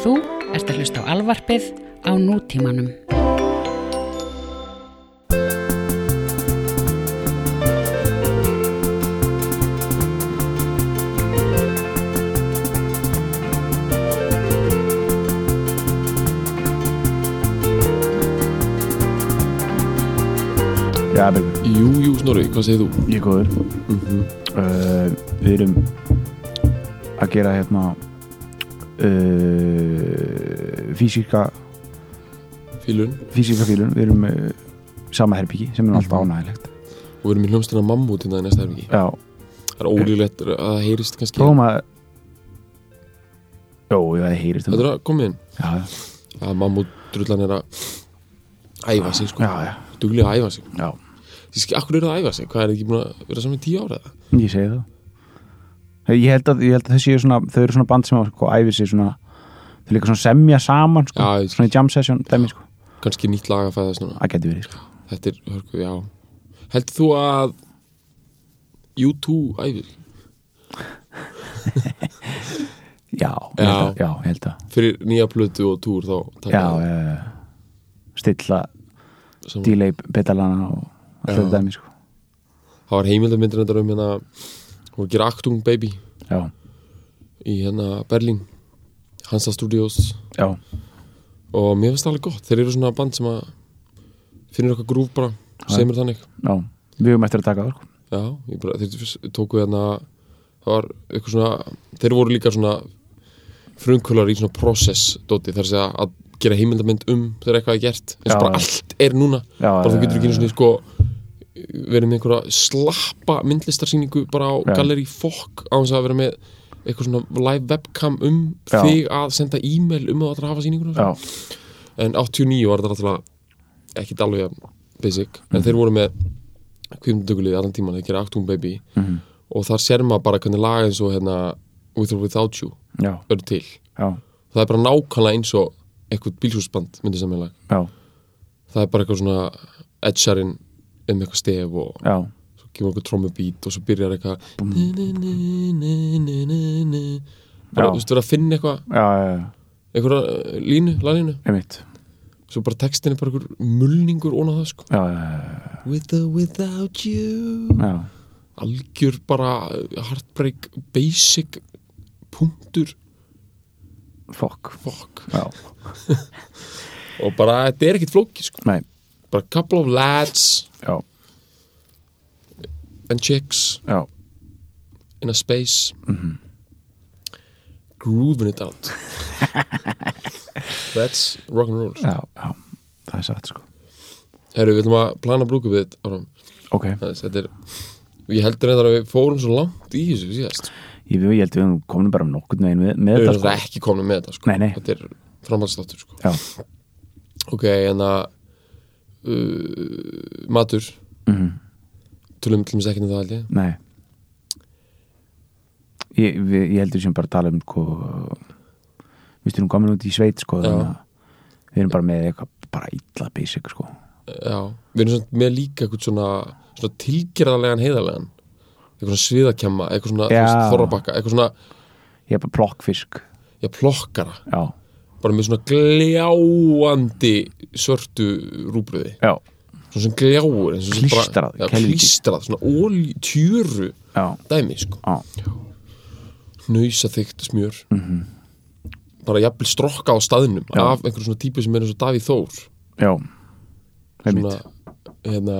Þú ert að hlusta á alvarpið á nútímanum. Jú, jú, Snorri, hvað segir þú? ég er góður Mm uh, Við erum að gera hérna uh, físíska Fílun. físíska fílun. Við erum uh, sama herbyggi sem er alltaf Mhm. ánægilegt og við erum í hljómsdina mammút hérna í næsta herfingi Já, Það er ólíklegt að það heyrist kannski. Prófum að Jó, ég það heyrist um Þetta er að koma inn. Já, að mammút drullan er að æfa sig sko. Já, já, Duglega að æfa sig. Já. Ég skil, akkur eru það að æfa sig? Hvað er það ekki búin að vera saman í tíu ára eða? Ég segi það. Ég held að, ég held að þessi eru svona þau eru svona band sem á sko, æfir sig svona þau líka svona semja saman sko, Já, svona í jam session dæmi sko. Kannski nýtt lag að núna. Það geti verið sko. Þetta er, hörku, já. Heldur þú að U2 æfir? Já, held að, já, held að. Fyrir nýja plötu og túr þá Já, uh, stilla saman? delay betalana og allt Já. þetta dæmi sko. Það var heimildarmyndir þetta um hérna hún gera Actung Baby. Já, í hérna Berlín Hansa Studios. Já, og mér finnst það alveg gott. Þeir eru svona band sem að finnir okkar grúf bara, semur þannig. Já. Við höfum eftir að taka það sko. já, bara, þeir tóku hérna það var eitthvað svona þeir voru líka svona frumkvölar í svona process dóti þar að að gera heimildamynd um þegar eitthvað er gert. Eins og bara já. allt er núna. Já, bara þú getur ekki já, einu svona sko verið með einhverja slappa myndlistarsýningu bara á Já. Gallery Fokk á þess að vera með eitthvað svona live webcam um Já. þig að senda e-mail um að það að hafa sýninguna Já, en 89 var þetta náttúrulega ekkit alveg basic. En þeir voru með kvimdugulið allan tíman, þeir gera Actung Baby. Mhm, og þar sér maður bara hvernig lag eins og hérna With or Without You eru til. Já, það er bara nákvæmlega eins og eitthvað bílsúsband myndi sem lag. Já, það er bara eitthvað svona edgerinn um eitthvað stef og já kemur eitthvað trommubít og svo byrjar eitthvað bara, þú veist, verið að finna eitthvað. Eitthvað uh, línu, laginu? Einmitt. Svo bara textin er bara eitthvað mulningur ón á það sko. Já, já, já, With or without you. Já, algjör bara heartbreak basic punktur. Fokk og bara þetta er ekkit flóki sko. Nei, bara couple of lads. Já, and chicks já. in a space. Mhm. grooving it out. That's rock'n'roll Já, já, það er satt sko. Herru, við ætlum að plana brúku við þetta Ok, þetta er ég heldur þetta að við fórum svo langt í þessu síðast. Ég, ég held við komin bara nokkurn veginn með, með við þetta erum sko. það ekki komin með þetta sko. Nei, nei. þetta er framhaldsláttur sko. Já, ok, en að uh, matur. Mhm, tölum til mér ekki um það ég. Nei. Ég, við, ég heldur sem bara tala um sko Við styrum komin út í sveit sko þannig að Við erum bara með eitthvað bara illa basic sko. Já, við erum svona með líka eitthvað svona, svona tilgerðarlegan heiðarlegan. Eitthvað svona sviðakemma eitthvað svona þorrabakka eitthvað svona, Ég er bara plokkfisk. Já, plokkara. Já, bara með svona gljáandi svörtu rúbröði já, svona sem gljáur sem bara- Klístrað, já, klístrað, svona já, dæmi, sko. Já. Nausa þykkt smjör. Mhm, bara jafnvel strokka á staðnum Já. af einhverjum svona típu sem er eins og Davíð Þór. Já, svona, hérna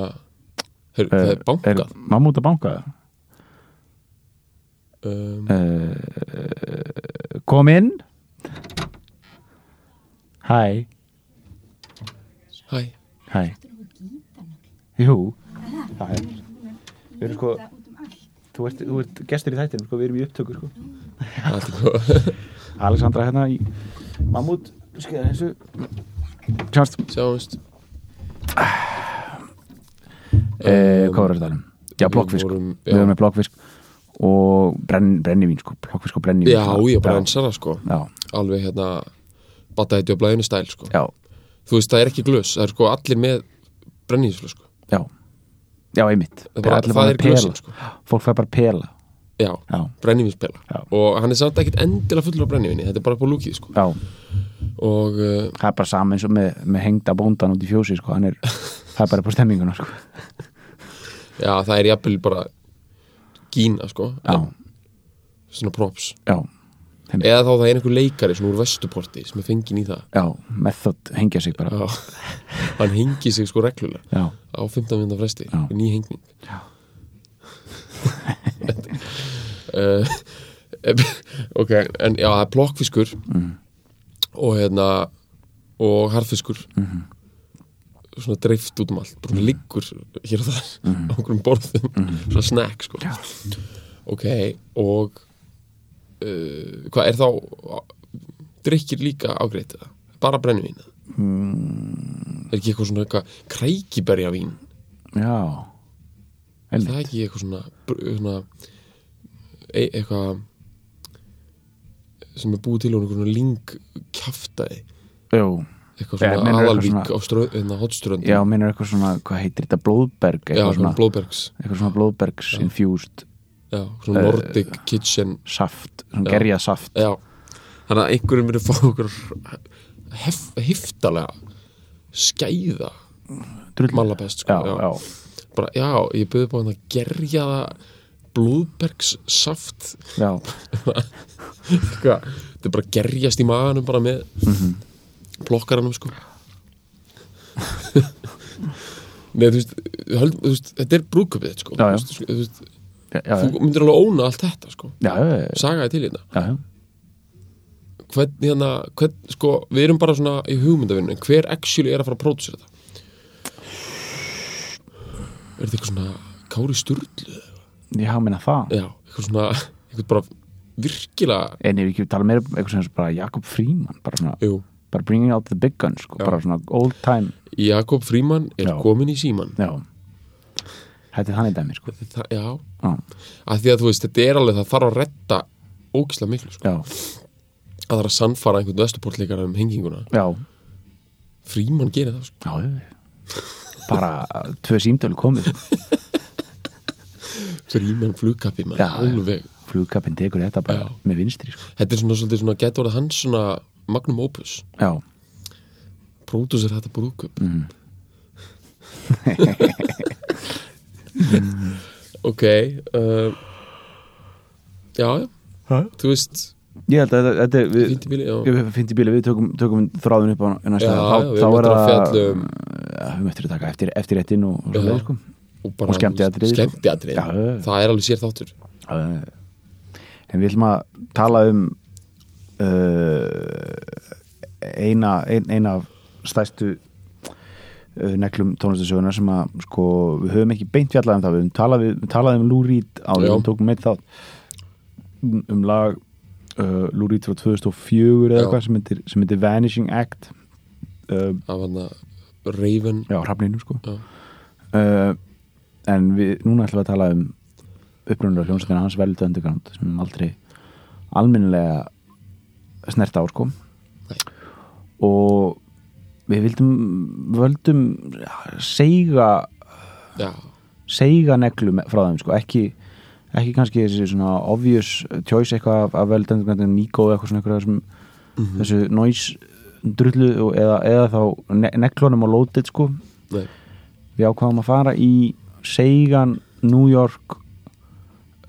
her, það er bankað. Er mammút að banka það? um, Uh, kom inn. Hæ. Hæ, Hæ Jú. Það er Við erum sko Þú ert, þú ert gestur í þættinu sko, við erum í upptöku sko. eitthvað Alexandra hérna í Mammút Skeiða þessu. Sjást sjáumst. Eh, Hvað var þetta um? Já, blokkfisk. vorum- Við erum já. með blokkfisk og brenn, brennivín sko, blokkfisk og brennivín já, ég bara ensara sko. Já, alveg hérna bataði á blæðinu stæl sko. Já, þú veist, það er ekki glös, það er sko allir með brenniðsflösku já. Já, einmitt. Bara- það er pela. glösin, sko. Fólk fær bara pela. Já, Já. brennivinspela og hann er samt ekkert endilega fullur af brennivinni þetta er bara á lúkið sko. Og uh, það er bara saman eins og með, með hengda bóndan út í fjósi sko. Er, það er bara på stemminguna sko. já, það er jafnvel bara gína sko. Svona props. Já, eða þá það er einhver leikari svona úr vestuporti sem er fenginn í það. Já Method hengja sig bara. Já. hann hengi sig sko reglulega. Já, á 15 minna fresti, Já. ný hengning. Já. uh, ok, en já, það er plokkfiskur Mhm. og hérna og harðfiskur. Mhm. svona dreift út um allt bara svona liggur hér og þar Mhm. á okkur um borðum, svona snack sko. Ok, og hvað er þá drikkir líka ágreitt eða? bara brennivín mm, er ekki eitthvað svona eitthvað krækiberjavín? Já. Er það ekki eitthvað svona, svona e eitthvað sem er búið til úr einhver svona ling kjaftaði Jú, eitthvað svona aðalvík á hérna hotströnd já, minnur eitthvað svona hvað heitir þetta, blóðberg já, eitthvað svona svona, blóðbergs. eitthvað svona blóðbergs Já. infused já, svona Nordic Kitchen. saft, svona Já. gerjað saft. Já, þannig að einhverjum myndi fá okkur hef, heftalega skæða Drull. malabest sko, já, bara, já, ég byrði búin að gerja það blóðbergs saft þetta er bara gerjast í maganum bara með Mhm. plokkaranum sko. Nei, þú veist, höld, þú veist þetta er brúkupið sko. Þú veist, þú, veist, þú myndir alveg óna allt þetta sko. Sagaði til hérna já, já. hvern, hérna, hvern, sko, við erum bara svona í hugmyndavinnu, hver actually er að fara að pródusera þetta? Er þetta eitthvað svona Kári Sturlu já, minna það. Já, eitthvað svona, eitthvað bara virkilega, en ef við ekki tala meira um eitthvað sem bara Jakob Fríman bara svona, jú. bara bringing out the big guns sko, bara svona old time. Jakob Fríman er Já. komin í síman já þetta er þannig dæmi sko. Það, já, að því að þú veist, þetta er alveg það þarf að redda ógislega miklu, sko. já, að það er að sannfara einhvern vesturportleikara um henginguna. Já, Fríman gerir það, sko. já, bara tvö símtölu komið Fríman flugkappi, flugkappin tekur þetta bara Já. með vinstri sko. þetta er svona, svona, getur orðið hans svona magnum opus, já, pródusir þetta brúkup mm. ok uh, já, já, þú veist ég held að þetta- er við, bíli, bíli, við tökum, tökum þráðun upp á næsta, Já, þá, þá er það um- við möttum að taka eftir, eftir réttin og, og leið sko. og, bara, Og skemmtiatriði, sko. skemmtiatriði. Já, já, já. það er alveg sér þáttur. Uh, en við ætlum að tala um uh, eina ein, eina af stærstu uh, neglum tónlistasögunar sem að sko, við höfum ekki beint fjallað um það. Við höfum talað, talaðum um Lou Reed á Já. við tókum meitt þátt. Um, lag uh, Lou Reed frá 2004 eða eitthvað sem sem heitir Vanishing Act. Uh, af hann að Raven. Já, hrafninu sko. Uh, en við, núna ætlum við að tala um upprunalega hljómsveitina hans Veldu Underground sem við aldrei almennilega snert á sko. Nei. og við vildum völdum ja, seiga já, seiga neglu með- frá þeim sko. Ekki, ekki kannski þessi svona obvious choice eitthvað af, af Veldu Underground Nico eða eitthvað svona eitthvað þessum, Mhm. þessu noise drullu eða, eða þá ne neglunum og lótið sko. Nei, við ákvaðum að fara í Seigan New York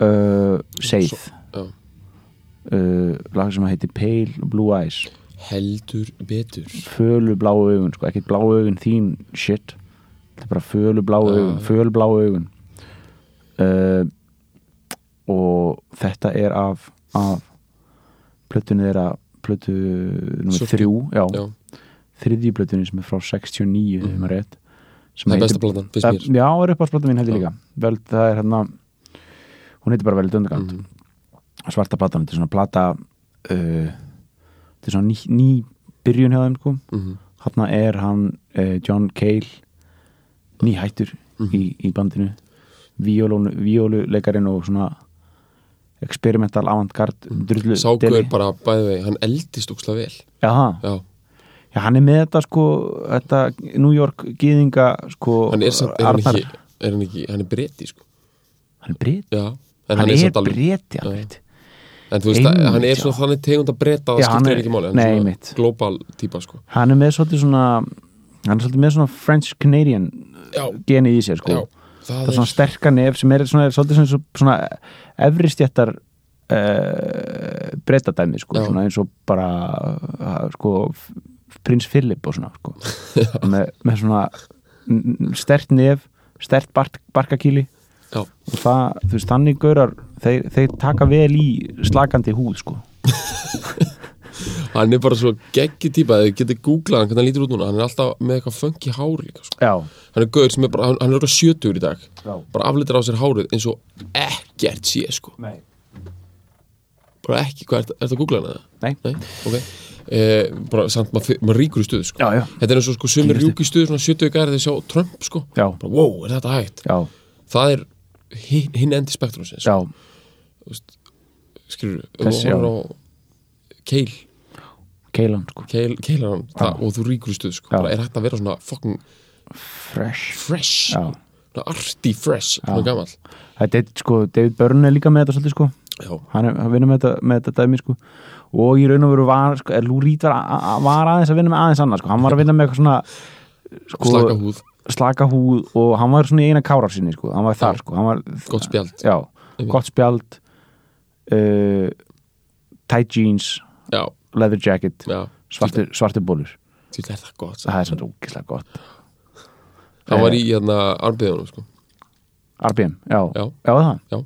uh, Seith uh, lag sem að heiti Pale Blue Eyes heldur betur fölu bláu augun, sko, ekki bláu augun þín shit, þetta er bara fölu bláu Já. augun, fölu bláu augun uh, og þetta er af, af plötunni þeirra plötu Svörtu. þrjú já, já, þriðju plötunni sem er frá 69 mm. Rétt það er besta mér Já, er uppáhaldsplatan mín held ég Já. líka Vel, það er hérna hún heitir bara Velið Underground Mhm. svarta platan, þetta er svona plata uh, þetta er svona ný, ný byrjun hjá þeim sko. Mhm. hérna er hann uh, John Cale nýhættur Mhm. í, í bandinu víóluleikarinn og svona experimental avantgard drullu Sákuður bara bæði vegi, hann eldist úksla vel. Já, Já, já, hann er með þetta sko þetta New York gýðinga sko hann er samt, er hann ekki, er hann ekki, hann er breyti sko. Hann er breyt Já, en hann, hann, er, alveg en þú veist, Einmitt, hann er já. svona þannig tegund að breyta að Já, er- ekki máli hann er svona global típa sko hann er með svolítið svona hann er svolítið með svona French Canadian já, genið í sér sko já, það, það er svona sterka nef sem er svona, svolítið svona, svona efristjættar uh, breytadæmi sko, Já. svona eins og bara uh, sko, prins Philip og svona sko. með, með svona stert nef stert bark, barkakíli já, og það, þú veist, þannig gaurar þeir, þeir taka vel í slakandi húð sko. hann er bara svo geggi típa þið getið googlað hann hvernig hann lítur út núna hann er alltaf með eitthvað funky hár líka sko. hann er gaur sem er bara, hann hann er eitthvað sjötugur í dag. Já, bara aflitur á sér hárið eins og ekkert sé sko. Nei. Bara ekki, hvað, er þetta að googla hana? Nei. Nei, ok. Eh, bara samt, maður mað ríkur í stuðu sko. Já, já, þetta er eins og sko sumir rjúk í stuðu svona 70 gæri þegar sjá Trump sko. Já, bara, wow, er þetta hægt? já, það er hinn, hinn endi spektrumsins. Já, skilur, Þessi, á keil, keilan sko. Keil, keilar hann Já. og þú ríkur í stuðu sko, er hægt að vera svona fucking fresh. fresh. Arty fresh, svona gamall. Þetta er sko, David Byrne er líka með þetta svolítið sko. Já, hann að vinna með með þetta dæmi sko. Og í raun og veru var, sko, Lou Reed var, var aðeins að vinna með aðeins annað sko, hann var að vinna með eitthvað svona sko, slaka húð, slaka húð og hann var svona í eina kárar sinni sko, hann var þar sko, hann var gott spjald. Já, gott spjald uh, tight jeans já, leather jacket, já, svartir, svartir bólur því er það gott það er svona ógislega gott. Hann var í hérna armbiðunum sko, RBM, já, Já. það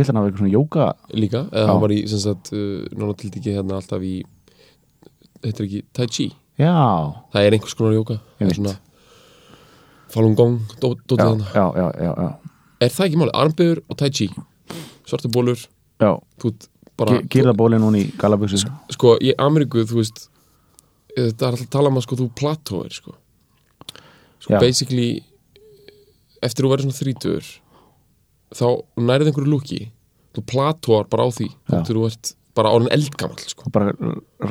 ég ætla að hafa eitthvað svona jóka líka, eða hann var í sem sagt, uh, nána til ekki hérna alltaf í þetta er ekki Tai Chi? Já, það er einhvers konar jóka Ég það veit. Falun Gong, dótið hann já, já, já, já, er það ekki máli, armbiður og Tai Chi. Svartu bólur, Girða bólinn hún í galaböksu sko, í Ameríku, þú veist þetta er alltaf að tala um að sko, þú platóir sko, sko basically eftir þú verður svona þrítur þá nærið einhverju lúki. Þú platóar bara á því þú ert bara orðin eldgamall sko. bara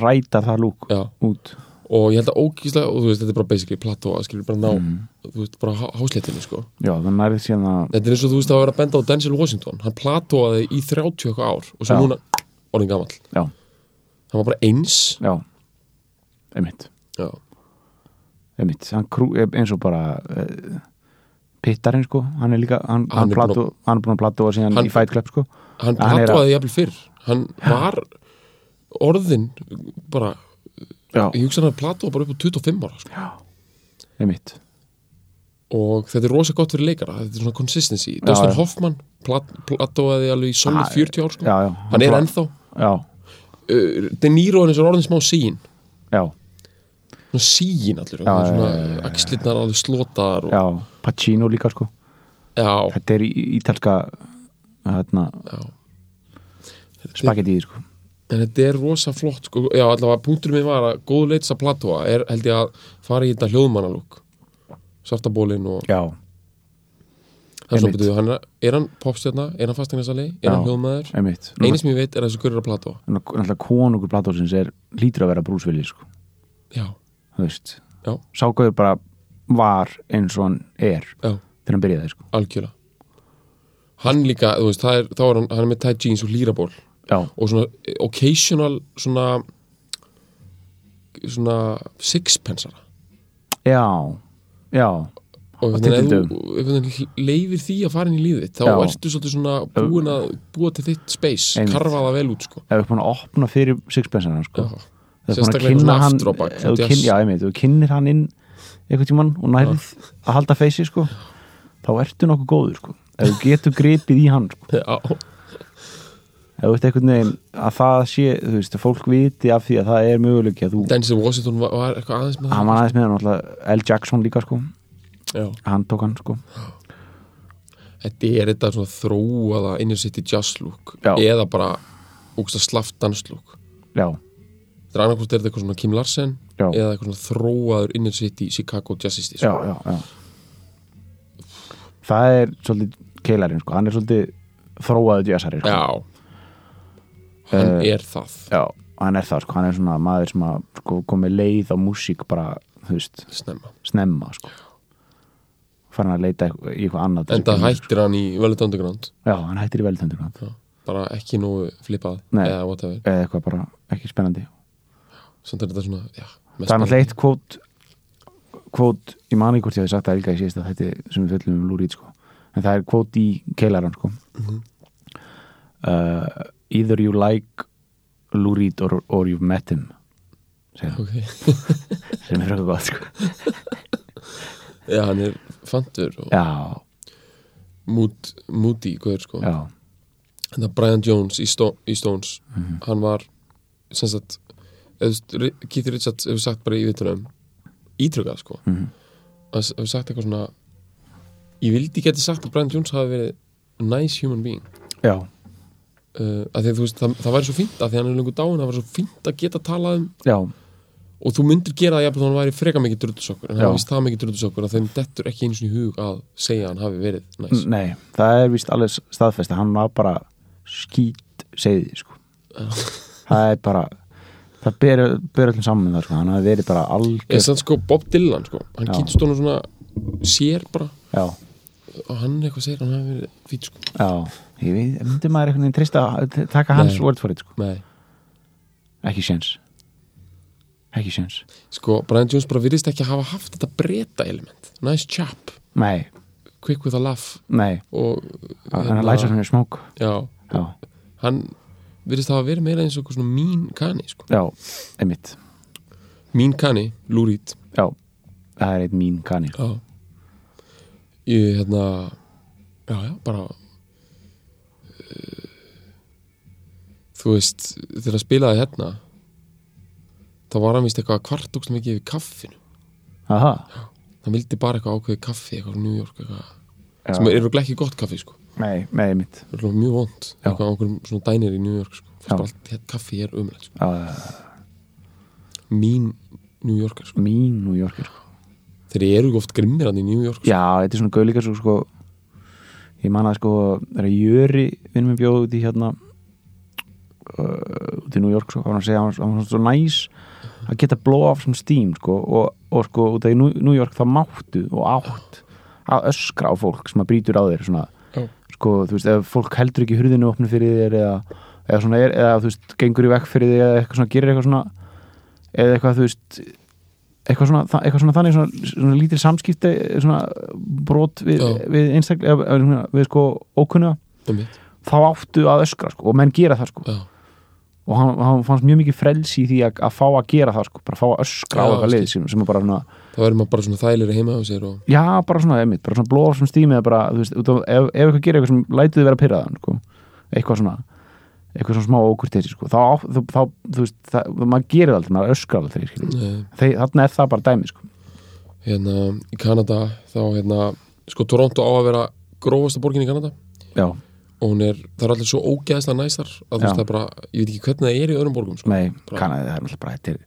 ræta það lúk Já. út og ég held að ógíslega, og þú veist, þetta er bara basically plató að skilur bara ná, Mhm. þú veist, bara há- hásléttinni sko. já, það nærið síðan að þetta er eins og þú veist að vera að benda á Denzel Washington. Hann platóaði í 30 eitthvað ár og svo Já. núna orðin gamall. Já, hann var bara eins. Já, einmitt. Já, einmitt, hann krú, eins og bara uh, pittarinn sko. Hann er líka, hann, Hann hann, er platu, hann er búin að platóa síðan í Fight Club sko. hann platóaði jafnvel fyrr. Hann var orðin bara, ég hugsa hann að platóa bara upp á 25 ára sko. einmitt. Og þetta er rosa gott fyrir leikara þetta er svona consistency, Dustin já. Hoffman plat, platóaði alveg í solid Ah, 40 ár sko. já, já, hann er ennþá. já, uh, De Niro er eins og orðin smá sín já, svona síin allur Já, svona já, já, já, já. axlirnar alveg slotaðar og, já Pacino líka sko. Já, þetta er ítalska hérna, já. spagettið sko en þetta er rosa flott sko. já, allavega punkturinn minn var að góðu leits að platóa er held ég að fara í þetta hljóðmannalúk. Svartabólin og já, svona Einmitt. betur, hann er, hann popstjarna, er hann fasteignarsali, er hann Já. hljóðmaður? einmitt. Eini sem ég veit er að þessu görur að platóa náttúrulega konungur platósins er lítur að vera brúsvilli sko. Já, þú veist, ságauður bara var eins og hann er já, þegar hann byrjaði sko. Algjörlega. Hann líka, þú veist, er, þá er hann, hann er með tight jeans og líraból já, og svona eh, occasional svona svona sixpensara já, já og þú leifir því að fara inn í þitt, þá Já. ertu svolítið svona búin að búa til þitt space, Einmitt. karfa það vel út sko. ef við búin að opna fyrir sixpensana sko. Þú sérstaklega svona þú kyn- já, einmitt, þú kynir hann inn einhvern tímann og nærið að halda feysi sko, þá ertu nokkuð góður sko. ef þú getur gripið í hann sko. já, þú veist einhvern veginn að það sé þú veist, að fólk viti af því að það er möguleiki að þú, Denzel Washington var, var eitthvað aðeins með hann var aðeins með hann náttúrulega L. Jackson líka sko, já. hann tók hann sko þetta er þetta svona þróaða inner city jazz look Já. eða bara úksta slaft dans look já, þetta er annarkvort er þetta eitthvað svona Kim Larsen Já. eða eitthvað svona þróaður inner city Chicago jazzisti já, sko. já, já það er svolítið keilarinn sko, hann er svolítið þróaður jazzari sko. já hann Eh, er það já, hann er það sko, hann er svona maður sem að sko, komi leið á músík bara, þú veist, snemma snemma sko farin að leita í eitthvað annað en að það músík, hættir hann í sko. já, hann hættir í velið underground bara ekki nógu flippað Nei. eða whatever, eða eitthvað bara ekki spennandi samt er þetta svona já, það er náttúrulega eitt kvót kvót, ég man ekki hvort ég hefði sagt það líka í síðasta þetta sem við fjöllum um Reed sko. en það er kvót í keilaran sko. Mhm. uh, either you like Lou Reed or, or you've met him segir hann, ok, sem er eitthvað gott sko. já, hann er fantur og mood, moody, guður sko. Já, en það Brian Jones í, Sto í Stones Mhm. hann var sem sagt, Keith Richards hefur sagt bara í vitunum ítrykað sko. Mhm. að hefur sagt eitthvað svona ég vildi geti sagt að Brian Jones hafi verið nice human being. Já, uh, að því veist, það, það væri svo fínt að því hann er lengur dáin, það var svo fínt að geta talað um já, og þú myndir gera það jafnvel þá hann væri freka mikið drutusokkur en hann vist það mikið drutusokkur að þeim dettur ekki eins og í hug að segja hann hafi verið næs. Nei það er vist alveg staðfest að hann var bara skít segði sko. það er bara það ber, ber öllum saman það sko. hann hafi verið bara algjör sann sko Bob Dylan sko, hann kynst honum svona sér bara. Já, og hann eitthvað segir hann hafi verið fít sko. Já, ég veit, myndi maður einhvern veginn trista að taka hans Nei. word for it sko. Ekki séns. Ekki séns. Sko, Brian Jones bara virðist ekki hafa haft þetta breyta element. Nice chap, nei, quick with a laugh. Og hann læsa hann í smók já, já, hann virðist hafa verið meira eins og mín kani sko. já, einmitt. Mín kani, lúrít já, það er eitt mín kanni já. Ég hérna já, já, bara þú veist þegar að spilaði hérna þá var hann vist eitthvað að kvartókst mikið yfir kaffinu aha, hann vildi bara eitthvað ákveðið kaffi eitthvað frá New York eitthvað sem er örugglega ekki gott kaffi sko nei, nei, örugglega mjög vond eitthvað á einhverjum svona dænir í New York sko. Allt hérna kaffi er umlega sko. já, mín New Yorker sko. mín New Yorker sko. þeir eru oft grimmir hann í New York sko. Já, þetta er svona gauðlíka svo sko ég man að sko það er Jöri vinnum við bjóð út í hérna uh, út í New York sko, hann segja hann var- svo næs að geta blow off some steam sko og, og sko út af í New York það máttu og átt að öskra á fólk sem að brýtur á þér svona Já. sko, þú veist, ef fólk heldur ekki hurðinu opnu fyrir þér eða, eða svona er, eða þú veist, gengur í vekk fyrir þér eða eitthvað svona, gerir eitthvað svona eða eitthvað, þú veist eitthvað svona, eitthvað svona þannig svona, svona lítil samskipti, svona brot við, Já. við einstaklega við sko ókunna þá áttu að öskra sko, og menn gera það sko Já. Og hann, hann fannst mjög mikið frelsi í því að, að fá að gera það sko, bara fá að öskra á Já, eitthvað skil. lið sem, er bara svona þá verður maður bara svona þægilegri heima á sér og Já, bara svona, einmitt, bara svona blóð sem stími eða bara, þú veist, ef, ef eitthvað gerir eitthvað sem lætið þið vera pyrraðan, sko. Eitthvað svona, eitthvað svona smá ókurtesi, sko, þá, á- þú, þá, þú veist það, maður gerir aldrei, maður skilur Nei. Þeir, þarna er það bara dæmi, sko. Hérna í Kanada þá hérna sko Toronto á að vera grófasta borgin í Kanada. Já, og hún er, það er allir svo ógeðslega næsar að þú veist það er bara, ég veit ekki hvernig það er í öðrum borgum sko. nei, kannaði, það er náttúrulega bara, þetta er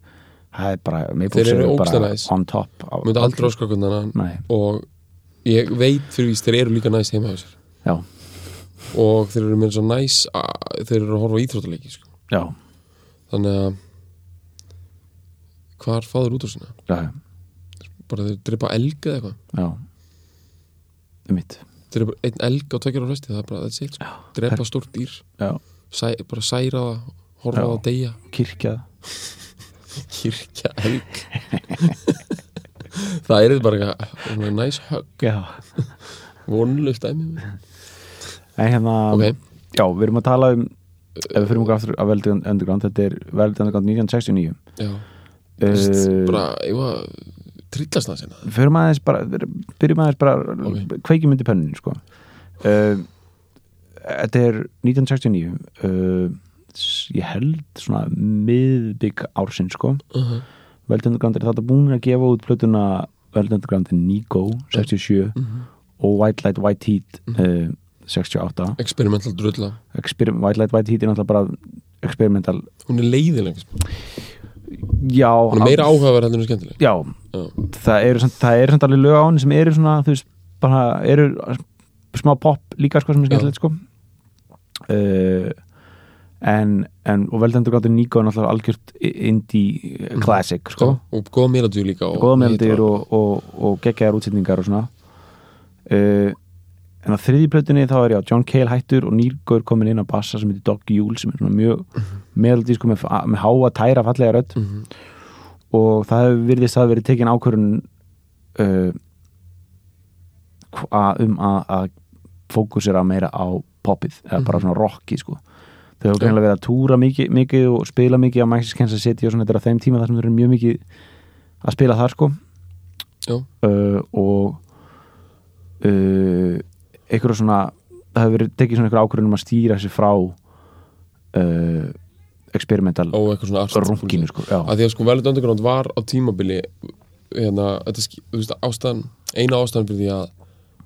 það er bara, Maple Þeir eru Syrup ógeðslega bara næs. on top á, myndi aldrei Nei, og ég veit fyrir víst þeir eru líka næs heima á sér. Já, og þeir eru með svo næs að þeir eru að horfa á íþróttaleiki sko. já, þannig að hvar fáður út á sinna já, bara þeir drepa elg eða eitthvað? Já einmitt, drepa einn elg á tvekjar á fresti það er bara, it sko. drepa stórt dýr. Sæ, bara særa það, horfa það að deyja kirkjað kirkja elg. Það er bara næs högg, vonlust dæmi. En hérna ok, Já, við erum að tala um ef við fyrir mjög aftur að veldi underground þetta er veldi underground 1969 já. Uh, bara, ég var trillast það sinna fyrir maður aðeins bara byrjum aðeins bara Ok. okay. kveikjum undir pönnin sko. uh, þetta er 1969 uh, s- ég held svona miðbygg ársinn sko. uh -huh. veldi underground er þetta búin að gefa út plötuna veldi underground Nigo 67 og White Light White Heat uh, 68 experimental drulla Exper White Light White Heat er náttúrulega bara experimental hún er leiðileg, sko. Já, meira áhugaverð heldur en skemmtileg. Já, já, það eru samt, það eru samt alveg lög á henni sem eru svona, þú veist, bara eru smá pop líka sko sem er skemmtilegt sko. Uh, en, en og veldendur gáttur Nico er náttúrulega algjört indie classic sko. Og góða melodíu líka og, góða melodíur og, og, og geggjaðar útsetningar og svona. Uh, en á þriðji plötunni þá er já John Cale hættur og nýrgur komin inn á bassa sem heitir Doggy Jule sem er svona mjög melodísku með, með háa tæra fallega rödd. Mhm. og það hefur virðist að verið tekin ákvörun uh, hva- um að, fókusera meira á poppið eða bara svona rocki sko. Þau hefur greinlega verið að túra mikið, mikið og spila mikið á Maxis Kansas City og svona þetta er á þeim tíma þar sem þau eru mjög mikið að spila þar sko. Uh, og einhverju svona það hefur verið tekið svona einhverju ákvörðun um að stýra sér frá uh, experimental og eitthvað svona art runginu sko að því að sko Velvet Underground var á tímabili hérna, þetta, veist, ástæðan eina ástæðan fyrir því að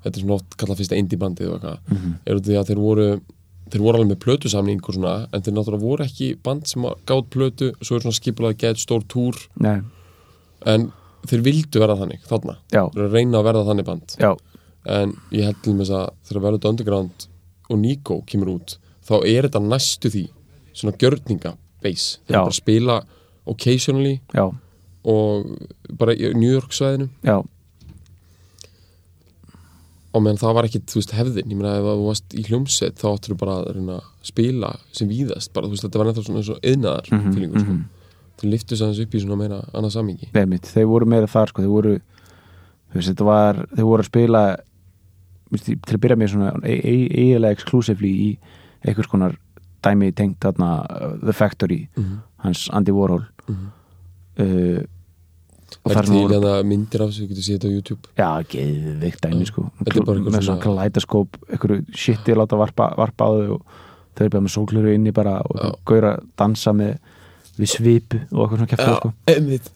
þetta er svona oft kallað fyrsta indie bandið og eitthvað Mhm. er út af því að þeir voru þeir voru alveg með plötusamning og svona en þeir náttúrulega voru ekki band sem gátt plötu svo er svona skipulað að geta stór túr. Nei, en þeir vildu verða þannig þarna, já, þeir reyna að verða þannig band. Já, en ég held til með þess að þegar Velvet Underground og Nico kemur út þá er þetta næstu því svona gjörninga base, þeir bara spila occasionally já, og bara í New York svæðinu. Já. Og meðan það var ekki, þú veist, hefðin. Ég meina ef þú varst í hljómsveit þá áttur þú bara að reyna að spila sem víðast. Bara, veist, þetta var nefnilega svona eins og yðnaðar mm -hmm, sko. mhm. þú liftu sæðans upp í svona meira annað samingi Nei, mitt, þeir voru meira þar sko, þeir voru veist, þetta var, þeir voru að spila til að byrja með svona e- e- eiginlega exclusively í einhvers konar dæmi tengt þarna uh, The Factory, mm -hmm. hans Andy Warhol Mhm. uh, og það þar er til voru myndir af þessu, þú getur séð þetta á YouTube já, geðveikt dæmi Já, sko er með svona kalætaskóp einhverju shiti að láta varpa, varpa á þau og þau eru bara með sókluru inni bara og Já. gauður að dansa með við svipu og eitthvað svona kæftur sko.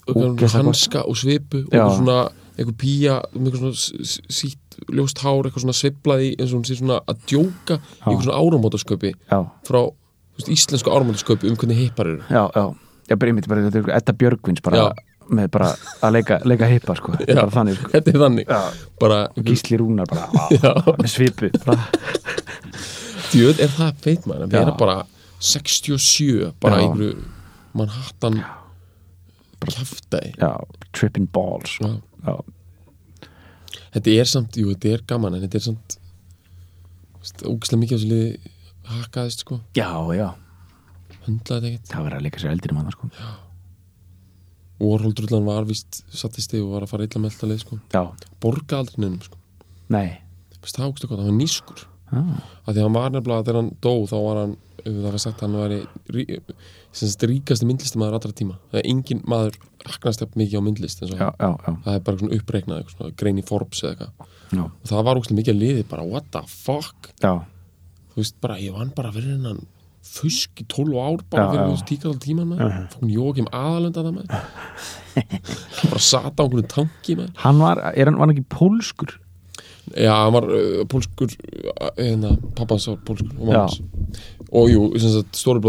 og Og hanska og svipu og Já. svona, eitthvað pía með eitthvað svona sítt ljóst hár, eitthvað svona sveiflaði eins og hún sé svona að djóka í eitthvað svona áramótasköpi já, frá veist, íslensku áramótasköpi um hvernig hippar eru já, já já, bara einmitt, bara, þetta er Edda Björgvins bara Já. með bara að leika, leika hippa sko, þetta er Já. bara þannig sko. þetta er þannig, já, bara Gísli Rúnar bara, Já. með svipu djöð er það feit maður að Já. vera bara 67 bara Já. einhverju Manhattan kjaftaði já, tripping balls sko. Já. já, þetta er samt, jú, þetta er gaman en þetta er samt ógislega mikið af þessu liði hakaðist sko, já, já, höndlaði þetta ekkert. Það verður að leika sér eldir hann sko. Warhol drullan var vist sattisti og var að fara illa með alltaf leið sko. Já, borga aldrei nefnum sko. Nei. Það ógislega gott, hann var nýskur ah, að því hann var nefnilega, þegar hann dó þá var hann, uh, það var sagt að hann rí, sem sagt ríkasti myndlistamæður allra tíma. Það er engin maður raknast jafn mikið á myndlist já, já, já, það er bara svona uppreiknað, grein í Forbes eða eitthvað. Og það var ógstlega mikið að liði bara what the fuck? Já, þú veist bara ég vann bara fyrir hennan fusk í 12 ár bara fyrir þessu tíkall tíman með Mhm. fókn Jókim aðalönda það með bara sata á einhvern tanki með hann var, er hann, var hann ekki pólskur já hann var uh, pólskur uh, hérna, pappans var pólskur og Já. mammans og jú,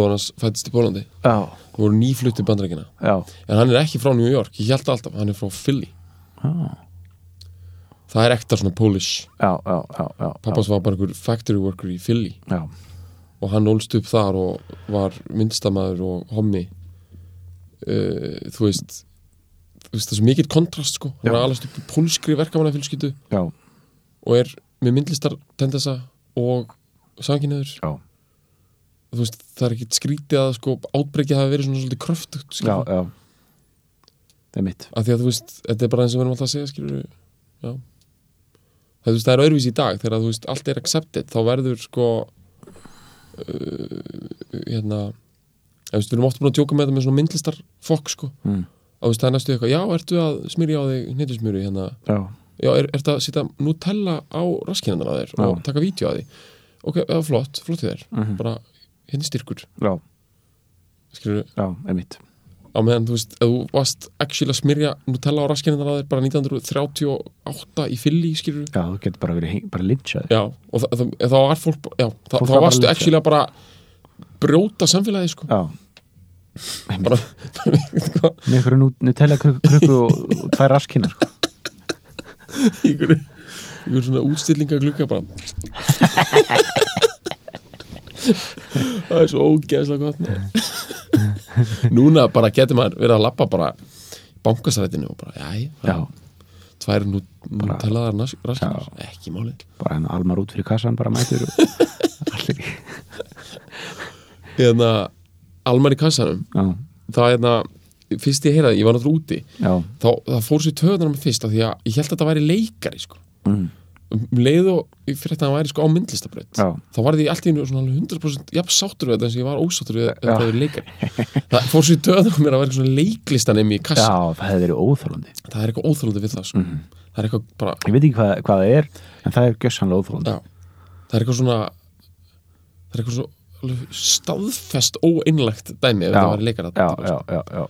hans fættist í Pólandi já, það voru nýflutti bandrækina já, en hann er ekki frá New York, ég held alltaf hann er frá Philly. Já. Það er ekta svona Polish. Pappans var bara einhver factory worker í Philly. Já, og hann ólst upp þar og var myndstamaður og hommi uh, þú veist þú veist það er svo mikill kontrast sko. Hann Já. er alast upp í pólskri verkamanna fjölskyldu já, og er með myndlistar tendesa og sanginniður já, þú veist það er ekkit skrítið að sko átbreykið hafi verið svona svolítið kröftugt já, skilur, já. Það er mitt af því að þú veist þetta er bara eins og við erum alltaf að segja skilur já. Það, veist, það er öðruvísi í dag. Þegar þú veist allt er accepted þá verður sko uh, hérna þú veist, við erum oft búin að djóka með þetta með svona myndlistar fokk sko. Mm. að þú veist, það er næstu eitthvað, já, ertu að smyrja á þig hérna, já, já, er, ertu að setja Nutella á raskinandana þér og Já. taka vídeo á því? Ok, já, flott, flott þér. Mhm. bara, hérna er styrkur, já, skilur já, er mitt á meðan, þú veist, ef þú varst actually að smyrja Nutella á raskinandana þér bara 1938 í fylli, skilur já, þú getur bara verið bara lynchað. Já, og þá var fólk já, þá, var bara varstu actually að bara brjóta samfélagi, sko. Já, bara, með einhverju Nutella krukku, og, og tvær raskinnar sko. ykkur ykkur svona útstillinga glugga bara. Það er svo ógeðslega gott. Núna bara getur maður verið að lappa bara í bankastrætinu og bara, jæ, já, tvær nú, nú talaðar raskar. Ekki máli bara hennar almar út fyrir kassan bara mætur allir í hérna, Almar í kassanum. Já, það er hérna, fyrst ég heyrði, ég var náttúrulega úti þá, það fór sér töðunar með fyrst af því að ég held að þetta væri leikari sko. mm, um leið og ég fyrir þetta að hann væri sko á myndlistabraut já, þá var því allt í einu svona alveg 100% jafn sáttur við þetta eins og ég var ósáttur við þetta að vera leikari. Það fór sér töðunar mér að vera svona leiklistanemi í kassa já, það hefði verið óþólandi það er eitthvað óþólandi við það sko. Mhm. það bara ég veit ekki hvað, hvað það er en það er það það svo alveg staðfest óeinlegt dæmi ef Já, það var já, já, já,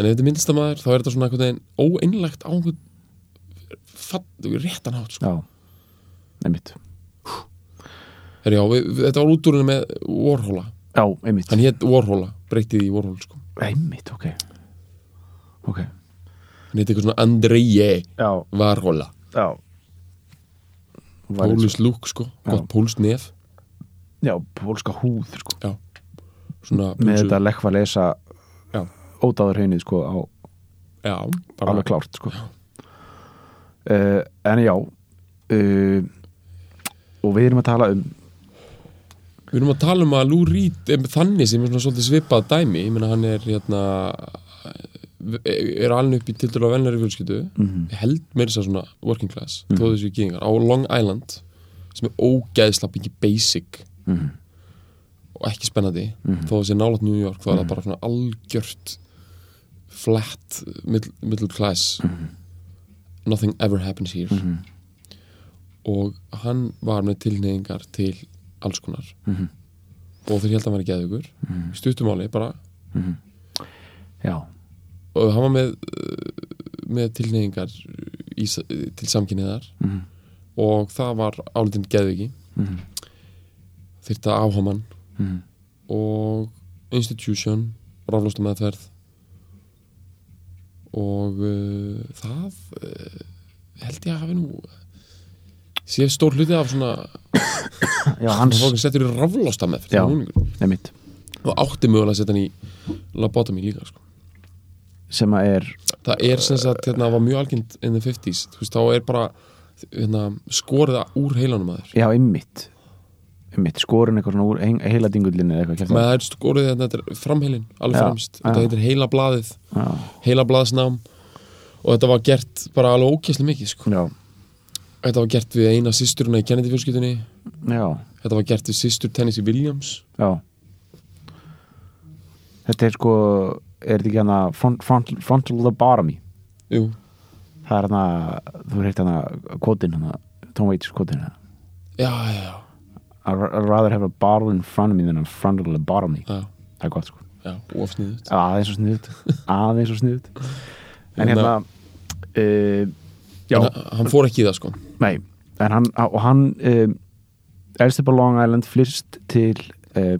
en ef þetta er myndlistamæður þá er þetta svona einhvern veginn óeinlegt á einhvern fatt, réttan hátt sko. já einmitt, Herri, já, við, þetta var útúrinu með Warhola. Já, einmitt. Hann hétt Warhola, breytið í Warhol sko. einmitt, ok. Ok, hann hétt eitthvað svona Andreje já, Warhola. Já. Væri pólust lúk sko, Já. gott pólust nef. Já, pólska húð sko. svona með þetta lekkva ódáður hreinnið sko á já, bara, alveg klárt sko. uh, en já uh, og við erum að tala um Við erum að tala um að Lou Reed þannig sem er svona svipað dæmi ég meina hann er hérna er alveg upp í til dælu á vennari fjölskyldu Mhm. ég held meira sér svona working class mm. þó þessu gýðingar á Long Island sem er ógæðslega mikið basic Mhm. og ekki spennandi Mhm. þó þessi nálat New York þá er það bara svona algjört flat middle, middle class nothing ever happens here Mhm. og hann var með tilneyingar til alls konar Mhm. og þeir held að hann var ekki geðugur Mhm. stuttumáli bara já, og hann var með, uh, með tilneyingar í, til samkynniðar Mhm. og það var álitin geðviki Mhm. þyrta áhamann Mhm. og institution raflósta meðferð og uh, það uh, held ég að hafi nú sé stór hluti af svona já, hans hans fólk settur í raflósta meðferð Já. einmitt, og átti mögulega að setja hann í lobotomy líka sko. sem að er það er sem sagt, hérna, var mjög algjönd in the 50s, þú veist, þá er bara hérna, skorið úr heilanum að þér já, einmitt einmitt, skorun eitthvað svona úr ein- heiladingullinni eða eitthvað með það er skorið þetta er framheilin alveg fremst, þetta heitir heila blaðið já, heila blaðsnám og þetta var gert bara alveg ókesslega mikið sko. þetta var gert við eina systurina í Kennedy fjölskyldunni já, þetta var gert við systur Tennessee Williams. Já. Þetta er sko er þetta ekki hana front, front, frontal lobotomy? Jú, það er hana, þú heirt hana kvotin hana, Tom Waits kvotin hana. Já, já, I'd rather have a bottle in front of me than a frontal lobotomy já, það er gott sko. Já. Ofsniðut aðeins og sniðut aðeins og sniðut en Hérna- hérna uh, já, en hann- hann fór ekki í það sko. Nei. En hann, og hann um, elst upp á Long Island flyrst til uh,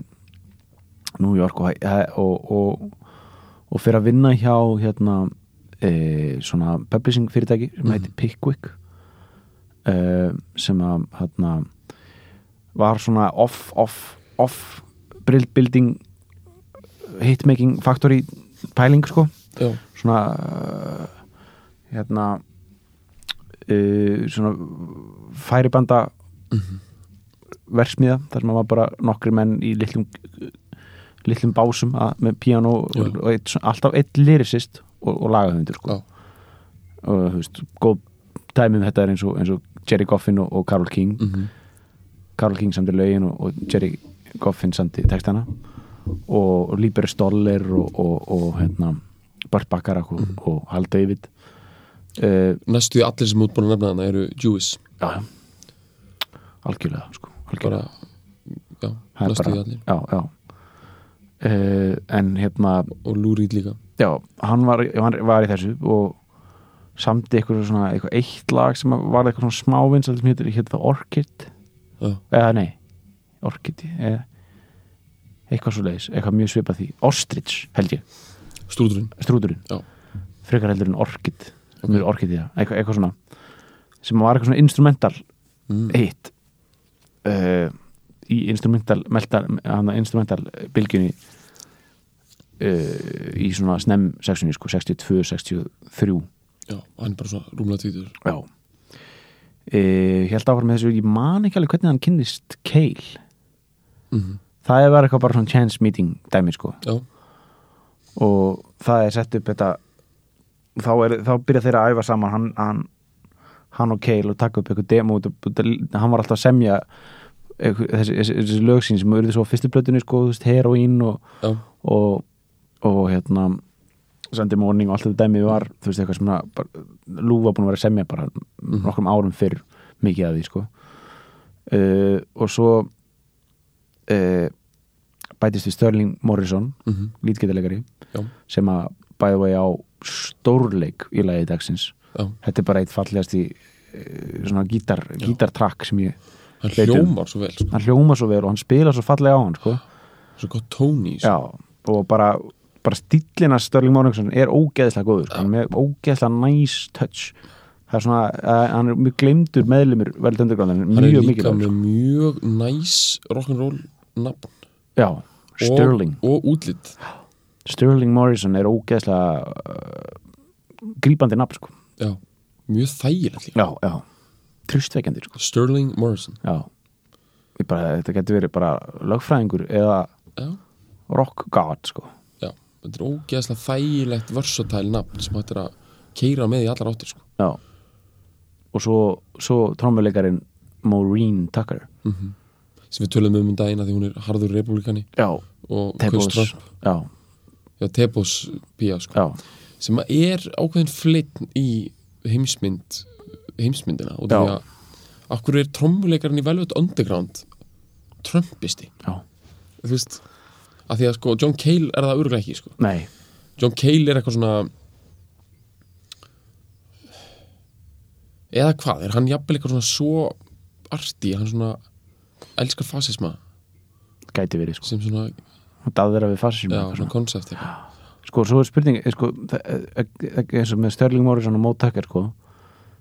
New York og, og, og, og fyrir að vinna hjá hérna uh, svona publishing fyrirtæki sem Mhm. heitir Pickwick uh, sem að hérna var svona off, off, off building hitmaking factory pæling sko já, svona uh, hérna uh, svona færibanda versmiða þar sem að var bara nokkri menn í litlum litlum básum að, með piano og, Já. og eitt, svona- alltaf eitt lyricist og, og lagahundur sko. Já. og þú veist, góð dæmið þetta er eins og, eins og Jerry Goffin og, og Carol King mhm, Carol King samti lögin og, og Jerry Goffin samti textana. Og, og Líber Stoller og, og, og hérna Bart Bacharach og, og Hal David. Uh, næstu því allir sem útbúin að nefna hana eru Jewish já, algjörlega sko algjörlega. bara, já, Það næstu bara- allir. Já, já. Uh, en hérna og Reed líka. Já, hann var, hann var í þessu og samti eitthvað svona eitthvað eitt lag sem var eitthvað svona smávins sem hétur það Orchid já, eða nei, Orchid eða eitthvað svo leiðis, eitthvað mjög svipað því. Ostrich held ég, strúdurinn strúdurinn frekar heldur en Orchid Ok. mjög Orchid, já, eitthvað, eitthvað svona sem var eitthvað svona instrumental mm. hitt uh, í instrumental melta, instrumental bylgjunni uh, í svona snem sexunni sko, 62, 63 já, hann er bara svona rúmlega tvítur Já e, Helt áfram með þessu, ég man ekki alveg hvernig hann kynnist Kale. Mm Það er bara eitthvað bara svona chance meeting dæmi sko. Já, og það er sett upp þetta þá, er, þá byrja þeir að æfa saman hann, hann, hann og Kale og taka upp eitthvað demo hann var alltaf að semja þessi, þessi, þessi lögsín sem auðvitað svo á fyrstu blötunni sko, heroín og, og, og hérna Sunday Morning og allt þetta dæmi var þú veist eitthvað sem að Lú var búin að vera að semja bara Mhm. nokkrum árum fyrr mikið af því sko uh, og svo uh, bætist við Sterling Morrison mm lítgetalegari Já. sem að bæði vegi á stórleik í lagi dagsins já þetta er bara eitt fallegast í svona gítar, gítartrakk sem ég hann um. hljómar svo vel sko. hann hljóma svo vel og hann spila svo fallega á hann sko. svo gott tóni þessu. já, og bara, bara stíllina Störling Morningsson er ógeðslega góður sko. með ógeðslega nice touch. Það er svona, uh, hann er mjög glemdur meðlumur vel underground, en hann er mjög líka mikið mjög næs rock'n'roll nafn. Já, Sterling. og, og útlit. Sterling Morrison er ógeðslega uh, grípandi nafn sko. já, mjög þægilegt já, já, trustveikandi sko. Sterling Morrison. Já. Bara, Þetta getur verið bara lögfræðingur eða já, rock god sko. Þetta er ógeðslega þægilegt versatile nafn sem hættir að keira með í allar áttir sko. Já. Og svo, svo trommuleikarin Maureen Tucker. Mm sem við töluðum um um daginn að því hún er harður republikani Já, og Tebos Já, já, Tebos pía sko. já, sem er ákveðin fleitt í heimsmynd heimsmyndina og því að akkur er trommuleikarinn í Velvet Underground Trumpisti? Já. Þú veist, að því að sko John Cale er það örgulega ekki sko. Nei, John Cale er eitthvað svona eða hvað, er hann jafnvel eitthvað svona svo arti, hann svona elskar fasisma. Gæti verið sko. Sem svona, Daðvera við fasism já, svona konsept Sko, svo er spurning eh, sko, eh, eh, eins og með Sterling Morrison og Mo Tucker sko,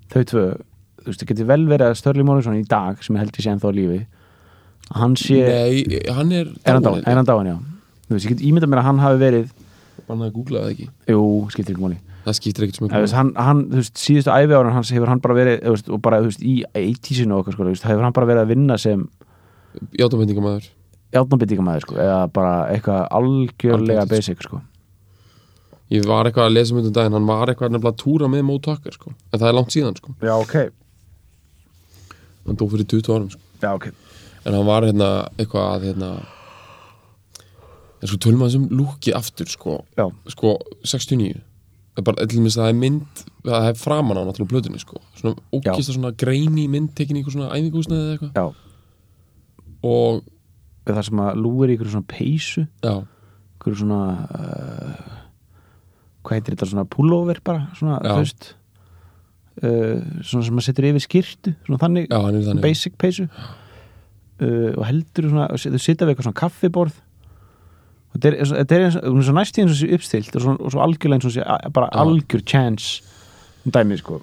þau tvö þú veist, það getur vel verið að Sterling Morrison í dag sem ég held ég sé ennþá lífi hann sé, Nei, hann er er hann dáin, já þú veist, ég get ímyndað mér að hann hafi verið Bannaði að googla það ekki. Jú, skiptir ekki máli. Það skiptir ekkert sem veist, hann, hann, þú veist, síðustu æfi ára hans hefur hann bara verið, þú veist, og bara, þú veist, í 80-sinu og okkar, sko, þú veist, hefur hann bara verið að vinna sem Játamendingamæður játnabittingamæður, sko, eða bara eitthvað algjörlega Algjört, basic, sko. Ég var eitthvað að lesa myndum daginn Hann var eitthvað nefnilega að túra með Mo Tucker sko. En það er langt síðan sko. Já, ok, Hann dó fyrir 20 árum sko. já, ok En eitthvað að sko tölum að þessum lúki aftur sko, sko 69 Það er bara, til dæmis það er mynd Það er framan á náttúrulega plötunni sko. Svona ókista svona greini mynd Tekin í eitthvað svona æfingúsnaði eða eitthvað. Og það sem að lúir í ykkur svona peysu? Ykkur svona uh, hvað heitir þetta, svona pullover bara, svona, þú veist? Uh, svona sem að setur yfir skýrtu svona þannig, já, þannig. basic peysu. Uh, og heldur svona, þau sitja við eitthvað svona kaffiborð þetta er, þetta er eins, er eins og sé uppstilt og svo, og svo algjörlega eins og sé bara algjör chance um dæmi sko.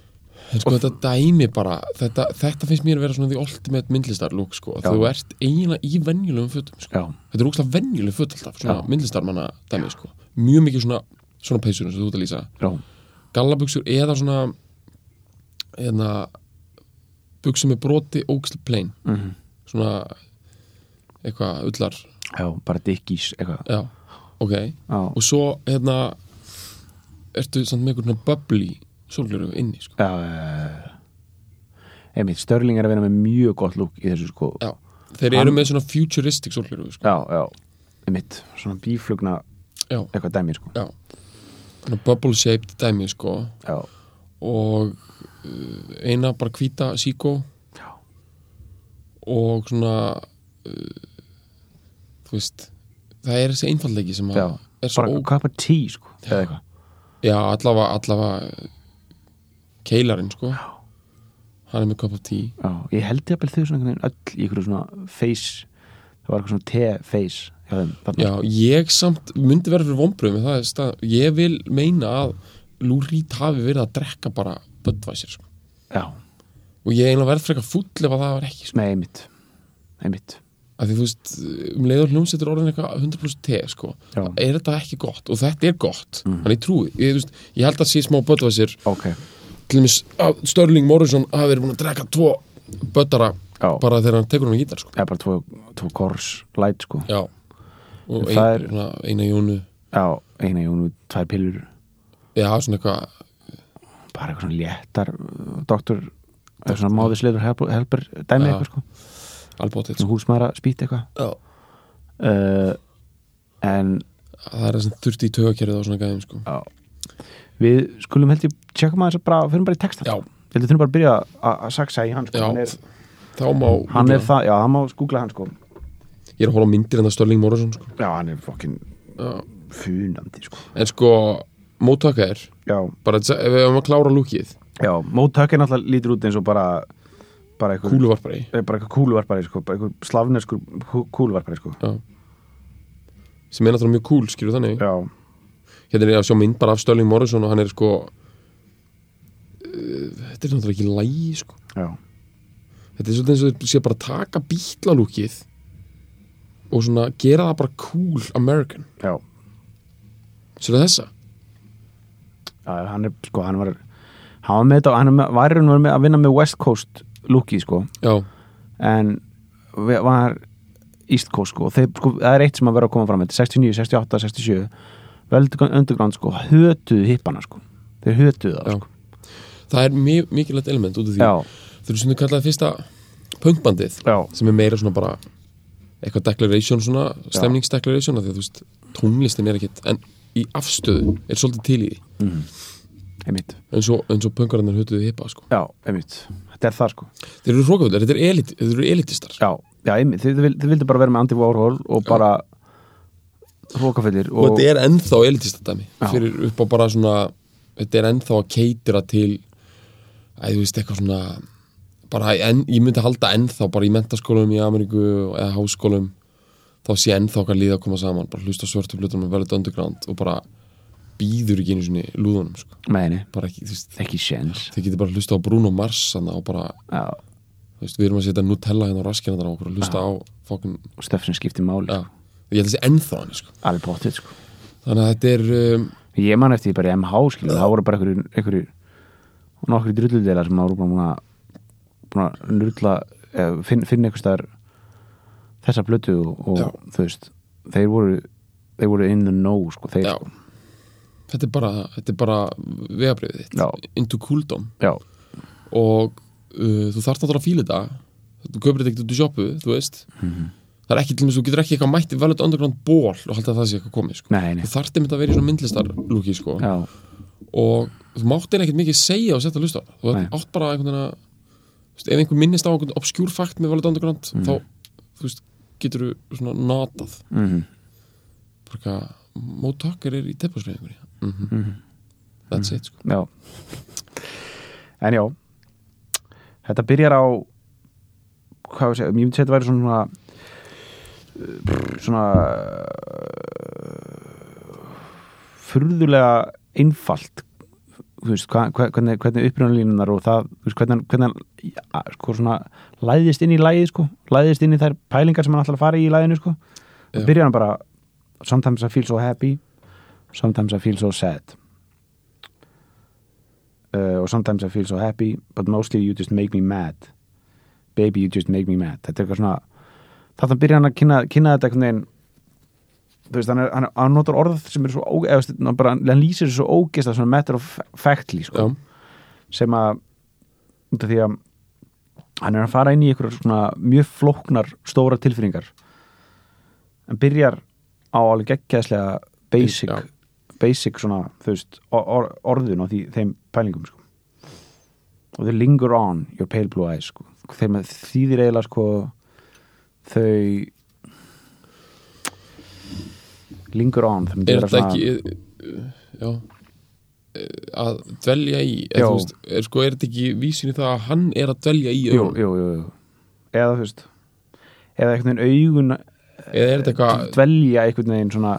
En sko þetta dæmi bara þetta, þetta finnst mér að vera svona því ultimate myndlistar lúk sko. Já. Þú ert eiginlega í venjulegum fötum sko. Þetta er úkslega venjuleg föt alltaf Svona myndlistarmanna dæmi sko. Mjög mikið svona, svona peysur eins og þú ert að lýsa. Já, Gallabuxur eða svona eða buxur með broti ókslega plain. Mm Svona eitthvað ullar já bara dickís eitthvað. Já, ok. Já, Og svo hérna ertu samt með eitthvað svona bubbly sólgjöru inni sko. já, já einmitt, Störling er að vera með mjög gott lúk í þessu sko. Já, þeir eru Hann- með svona futuristic sólgjöru sko. já, já, einmitt svona bíflugna Já, eitthvað dæmi sko. Já. Svona bubble shaped dæmi sko. Já, og uh, eina bara hvíta síkó og svona uh, veist það er þessi einfallleiki sem að já. er svo bara of tea sko eða eitthvað. Já, allavega, allavega keilarinn sko. Hann er með of tea. Já, ég held ég að þau svona öll í ykkur svona face það var eitthvað svona te-face já, ég samt myndi verið fyrir vombröðum það er stað, ég vil meina að Reed hafi verið að drekka bara Budweiser sko. já, og ég eiginlega verð frekar full ef að það var ekki sko. með einmitt. Einmitt, að því þú veist, um leiður hljómsettur orðin eitthvað 100% te, sko Já. er þetta ekki gott, og þetta er gott Mm. þannig ég trúi, ég, veist, ég held að sé smá Budweiser ok til dæmis að Störling Morrison hafi verið búin að drekka tvo böttara Já. bara þegar hann tekur hann á gítar sko. eða bara tvo, tvo kors light sko já og ein, er- svona, eina jónu já, eina jónu, tvær pillur já, svona eitthvað bara eitthvað svona léttar doktor, svona máðisleður helper, dæmi Já. eitthvað sko albótið sko. húsmaðra spýt eitthvað. Uh, en það er það sem þurfti í tögakerfið á svona gæðum sko. við skulum held ég tjekka maður þess að bara, fyrir bara í textan ég þurfum bara að byrja að- að saksa í hann sko. já. Hann er, þá má hann er það, já, hann má skúgla hann sko. Ég er að hóla myndir en það Störling Morrison sko. já, hann er fokkin sko. En sko móttaka er bara ef við hefum að klára lúkið. Já, móttak er náttúrulega lítur út eins og bara bara eitthvað kúluvarpari er bara eitthvað kúluvarpari sko, bara eitthvað slavneskur kú- kúluvarpari sko. Já. sem er náttúrulega mjög cool skilur þannig? Já, hérna er ég að sjá mynd bara af Störling Morrison og hann er sko uh, þetta er náttúrulega ekki lægi sko. Já, þetta er svolítið eins og sé bara að taka bítlalúkið og svona gera það bara cool American. Sér þessa? Já hann er sko, hann var hann var með þetta, hann var- með að vinna með West Coast looki sko. Já, en var East Coast sko, þeir, sko, það er eitt sem að vera að koma fram þetta, 69, 68, 67 Veldur Underground sko, hötuðu hippana sko, þeir hötuðu það sko. það er mi- mikilvægt element út af því. Já, þau eru svona kallaði fyrsta punkbandið já, sem er meira svona bara eitthvað declaration svona, stemningsdeclaration því að þú veist, tónlistin er ekkit en í afstöðu er svolítið til í því einmitt. Eins og, eins og punkarinnar hötuðu hippa sko. já, einmitt, þetta er það sko. Þeir eru hrókafullir, þetta er elit, þeir eru elitistar já, já, einmitt, þið, þið, þið vildu bara vera með Andy Warhol og bara hrókafyllir og, og, þetta er ennþá elitistadæmi Já. fyrir upp á bara svona þetta er ennþá að keitira til að þú veist eitthvað svona bara en, ég myndi halda ennþá bara í mentaskólum í Ameríku eða háskólum þá sé ennþá okkar líða að koma saman bara hlusta svörtu blutum með velut underground og bara býður ekki einu sinni lúðunum sko. bara ekki, veist, ekki séns. þið getur bara hlusta á Bruno Mars og bara, já, þú veist, við erum að setja Nutella hérna á raskina þar á okkur og hlusta á fókin, og stöf sem skiptir máli. Já, ég held að sé ennþá hann sko. alveg bóttið sko. Þannig að þetta er um, ég man eftir bara MH skilu það voru bara einhverjir nokkri drulludelar sem voru bara búin að að nurla eh, finn, finna einhvers staðar þessa blötu og, og Já. þú veist þeir voru þeir voru in the know sko þeir já, sko þetta er bara þetta bara vegabriðið þitt. Into cooldom og uh, þú þarft náttúrulega að fíla þetta. Þú kaupir þetta ekkert út í sjoppu, þú veist. Mhm. það er ekki til þess, þú getur ekki eitthvað mætti velut underground ból og halda að það sé eitthvað komið sko. þú þarft einmitt að vera í svona myndlistar lúki sko. og þú mátt einn ekkert mikið segja og setja að það. þú átt bara einhvern veginn að ef einhver minnist á einhvern obskjúr fakt með velut underground þá þú veist, getur þú svona notað. Mhm. Bara eitthvað, móttakkar er í teppasreifingunni mm -hmm. that's it sko. Já En já Þetta byrjar á hvað segja, ég myndi segja þetta væri svona svona furðulega einfalt veist, hvernig, hvernig upprjónalínunar og það, veist, hvernig, hvernig sko svona, læðist inn í lægið sko, læðist inn í þær pælingar sem hann ætlar að fara í í læginu sko, byrjar hann bara sometimes I feel so happy sometimes I feel so sad. Uh, og sometimes I feel so happy but mostly you just make me mad. Baby you just make me mad. Þetta er eitthvað svona þarna byrja hann að kynna, kynna þetta einhvern veginn. Þú veist, hann, er, hann, hann notar orð sem er svo, ó, eða, hann bara, hann lýsir þessu svo ógist svona matter of factly sko, sem að út af því að hann er að fara inn í einhverjar svona mjög flóknar stóra tilfinningar. Hann byrjar á alveg geggjaðslega basic Já. Basic svona, veist, or, or, orðun á því, þeim pælingum sko. og þau linger on your pale blue eyes sko. þeim að þýðir eiginlega sko þau linger on er þetta svona- ekki já að dvelja í eða, veist, er, sko, er þetta ekki vísin í það að hann er að dvelja í jú, jú, jú, eða þú veist eða veginn augun eða er þetta eitthvað dvelja einhvern veginn svona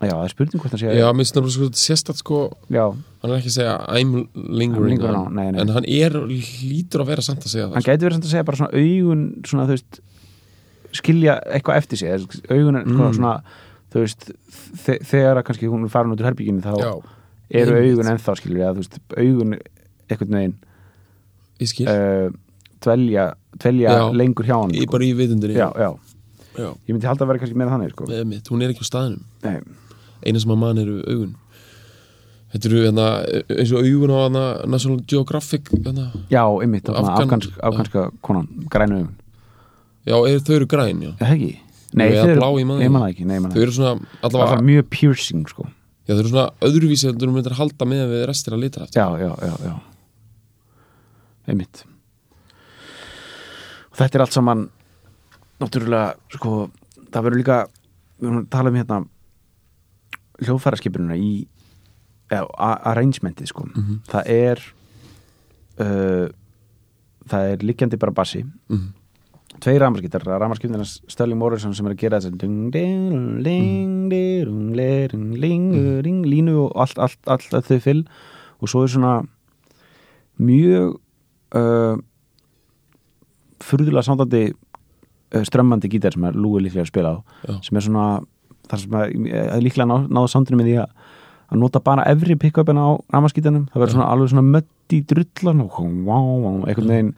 já, það er spurning hvort það sé já, mér finnst það sko, sérstætt sko já, hann er ekki að segja I'm lingering, lingering on, nei, nei. en hann er hlýtur að vera samt að segja það hann gæti verið samt að segja bara svona augun svona þú veist skilja eitthvað eftir sig augun er Mm. mm. svona þú veist, þe þegar að kannski hún er farin út úr herbygginu þá já, eru Einmitt. augun ennþá skilur eða þú veist, augun einhvern veginn ég skil uh, dvelja, dvelja lengur hjá hann Í bara í vitundinni já, já, já. ég myndi halda að vera kannski meira þannig sko. Með mitt, hún er ekki á staðinum Nei, eina sem að mann eru augun. Þetta eru hérna, eins og augun á hana, National Geographic hérna. já, einmitt, Afgan, Afgan- afgansk, afganska konan, grænu augun. Já, er, þau eru græn, já. Það ekki? Nei, þau eru- blá, ég man það ég ekki. nei, ég man Þau eru svona, allavega er mjög piercing sko. Já, þau eru svona öðruvísi en þú myndir halda með við restir að lita Já, já, já, já. Einmitt. Og þetta er allt saman náttúrulega, sko það verður líka, við erum að tala um hérna hljóðfæraskipurina í eða, a- arrangementið sko. Mhm. það er uh, það er liggjandi bara bassi. Mhm. tveir ramarskiptar, ramarskiptarna Sterling Morrison sem er að gera þess að ling, ling, línu og allt, allt, allt að þau fyll og svo er svona mjög uh, furðulega sándandi uh, strömmandi gítar sem er Lúi líklega að spila á Já. sem er svona þar sem að, að líklega ná, náða sándinu með því að að nota bara efri pick-upin á ramaskítanum það verður svona alveg svona mött í drullan og vá, vá, einhvern veginn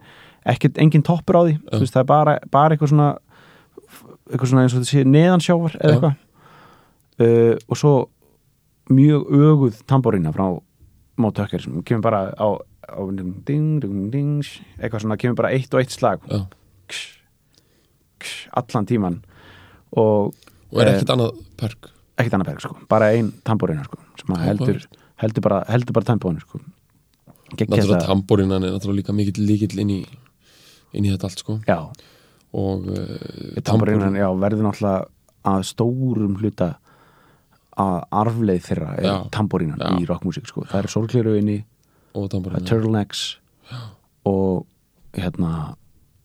ekkert, engin toppur á því. Veist, það er bara, bara eitthvað svona eitthvað svona eins og þetta sé neðansjávar eða eitthvað. Uh, og svo mjög öguð tamborína frá mótökkar sem kemur bara á, á ding, ding, ding, ding, eitthvað svona kemur bara eitt og eitt slag. Já. Ksh, allan tíman og Og er Eh, ekkert annað perk ekkert annað berg sko, bara ein tamborína sko, sem heldur, heldur bara, heldur bara tempóinu sko. Náttúrulega tambórinan er náttúrulega líka mikill líkill inn í inn í þetta allt sko já, og uh, tamborínan já, verður náttúrulega að stórum hluta að arfleið þeirra er Já. í rockmusík sko. það er sólkliru inni, og turtlenecks og hérna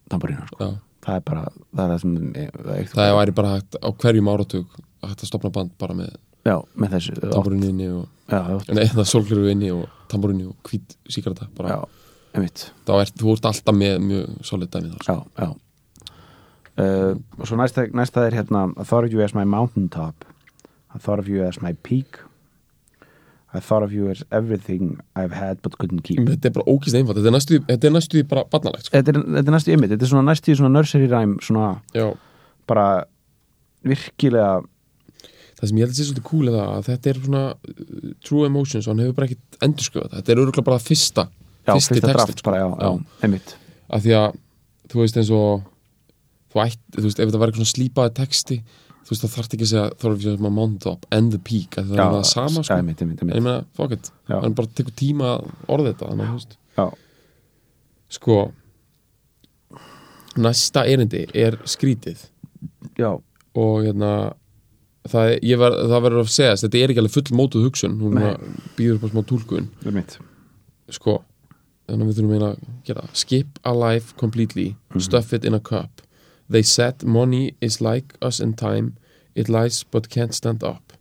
tamborínan sko. Já. Það er bara það er það sem er, Það væri bara hægt á hverjum áratug hægt að stopna band bara með með þessu tambórininni og er sólkliru inni og tambórinni og hvít síkarta bara, þá ert, þú ert alltaf með mjög solid dæmi þar sko. já, já. Uh, og svo næsta, næsta er hérna I thought of you as my mountaintop. I thought of you as my peak I thought of you as everything I've had but couldn't keep. Þetta er bara ókýrst einfalt, þetta er næstu, þetta er næstu bara barnalegt sko. þetta er, þetta er næstu ymmit, þetta er svona næstu svona nursery rhyme, svona Já, bara virkilega það sem ég held að sé svolítið cool er það að þetta er svona uh, true emotions og hann hefur bara ekkit endurskjöð þetta er örgulega bara fyrsta já, fyrsti fyrsta textinn, draft bara, já, já, einmitt. Af því að þú veist eins og þú ætt, þú veist, ef þetta var eitthvað svona slípaði texti þú veist, það þarf ekki að segja of Your Mountaintop and the Peak það er það sama sko. en ég einmitt. meina, fuck it, Já. hann bara tekur tíma að orða þetta þannig, að, sko næsta erindi er skrítið. Já, og hérna það, er- ég var, það verður að segja þetta er ekki alveg full mótuð hugsun hún býður upp á smá einmitt. Sko, þannig að við þurfum að gera það. skip a life completely stuff it in a cup they said money is like us in time. It lies but can't stand up.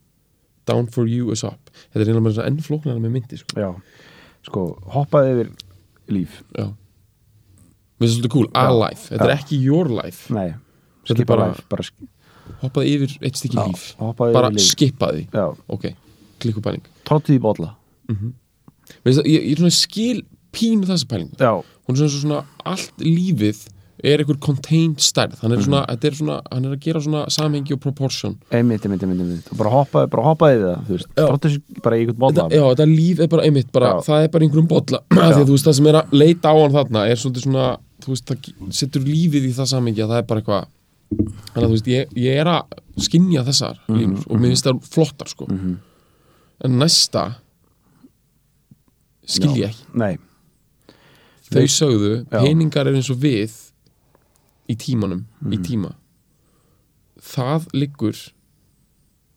Down for you is up. Þetta er eiginlega með enn flóknara með myndi sko. Já, sko, hoppaði yfir líf. Já. Mér finnst þetta cool, a Já. life, þetta er Já. ekki your life. Nei, Þetta er skipa bara- life bara, sk- hoppaði yfir eitt stykki líf. hoppaði bara yfir líf. skipaði, Já, ok, klikkupæling tróttið í bolla. Veist, það, ég, ég er svona skil pínu þessa pælingu. Já, hún er svona allt lífið er einhver contained stærð. Hann er svona, þetta er svona, hann er að gera svona samhengi og proportion. Einmitt, einmitt, einmitt, bara hoppaði, yfir það, þú veist. Sér bara í einhvern þetta, já, þetta líf er bara einmitt bara, það er bara einhverjum bolla. Af því þú veist, það sem er að leita á hann þarna er svolítið svona, þú veist, það setur lífið í það samhengi að það er bara eitthvað þannig að þú veist, ég, ég er að skinja þessar Mhm, línur og mér finnst það flottar sko. En næsta skil ég ekki. Nei, þau sögðu, peningar er eins og við í tímanum Mhm. í tíma það liggur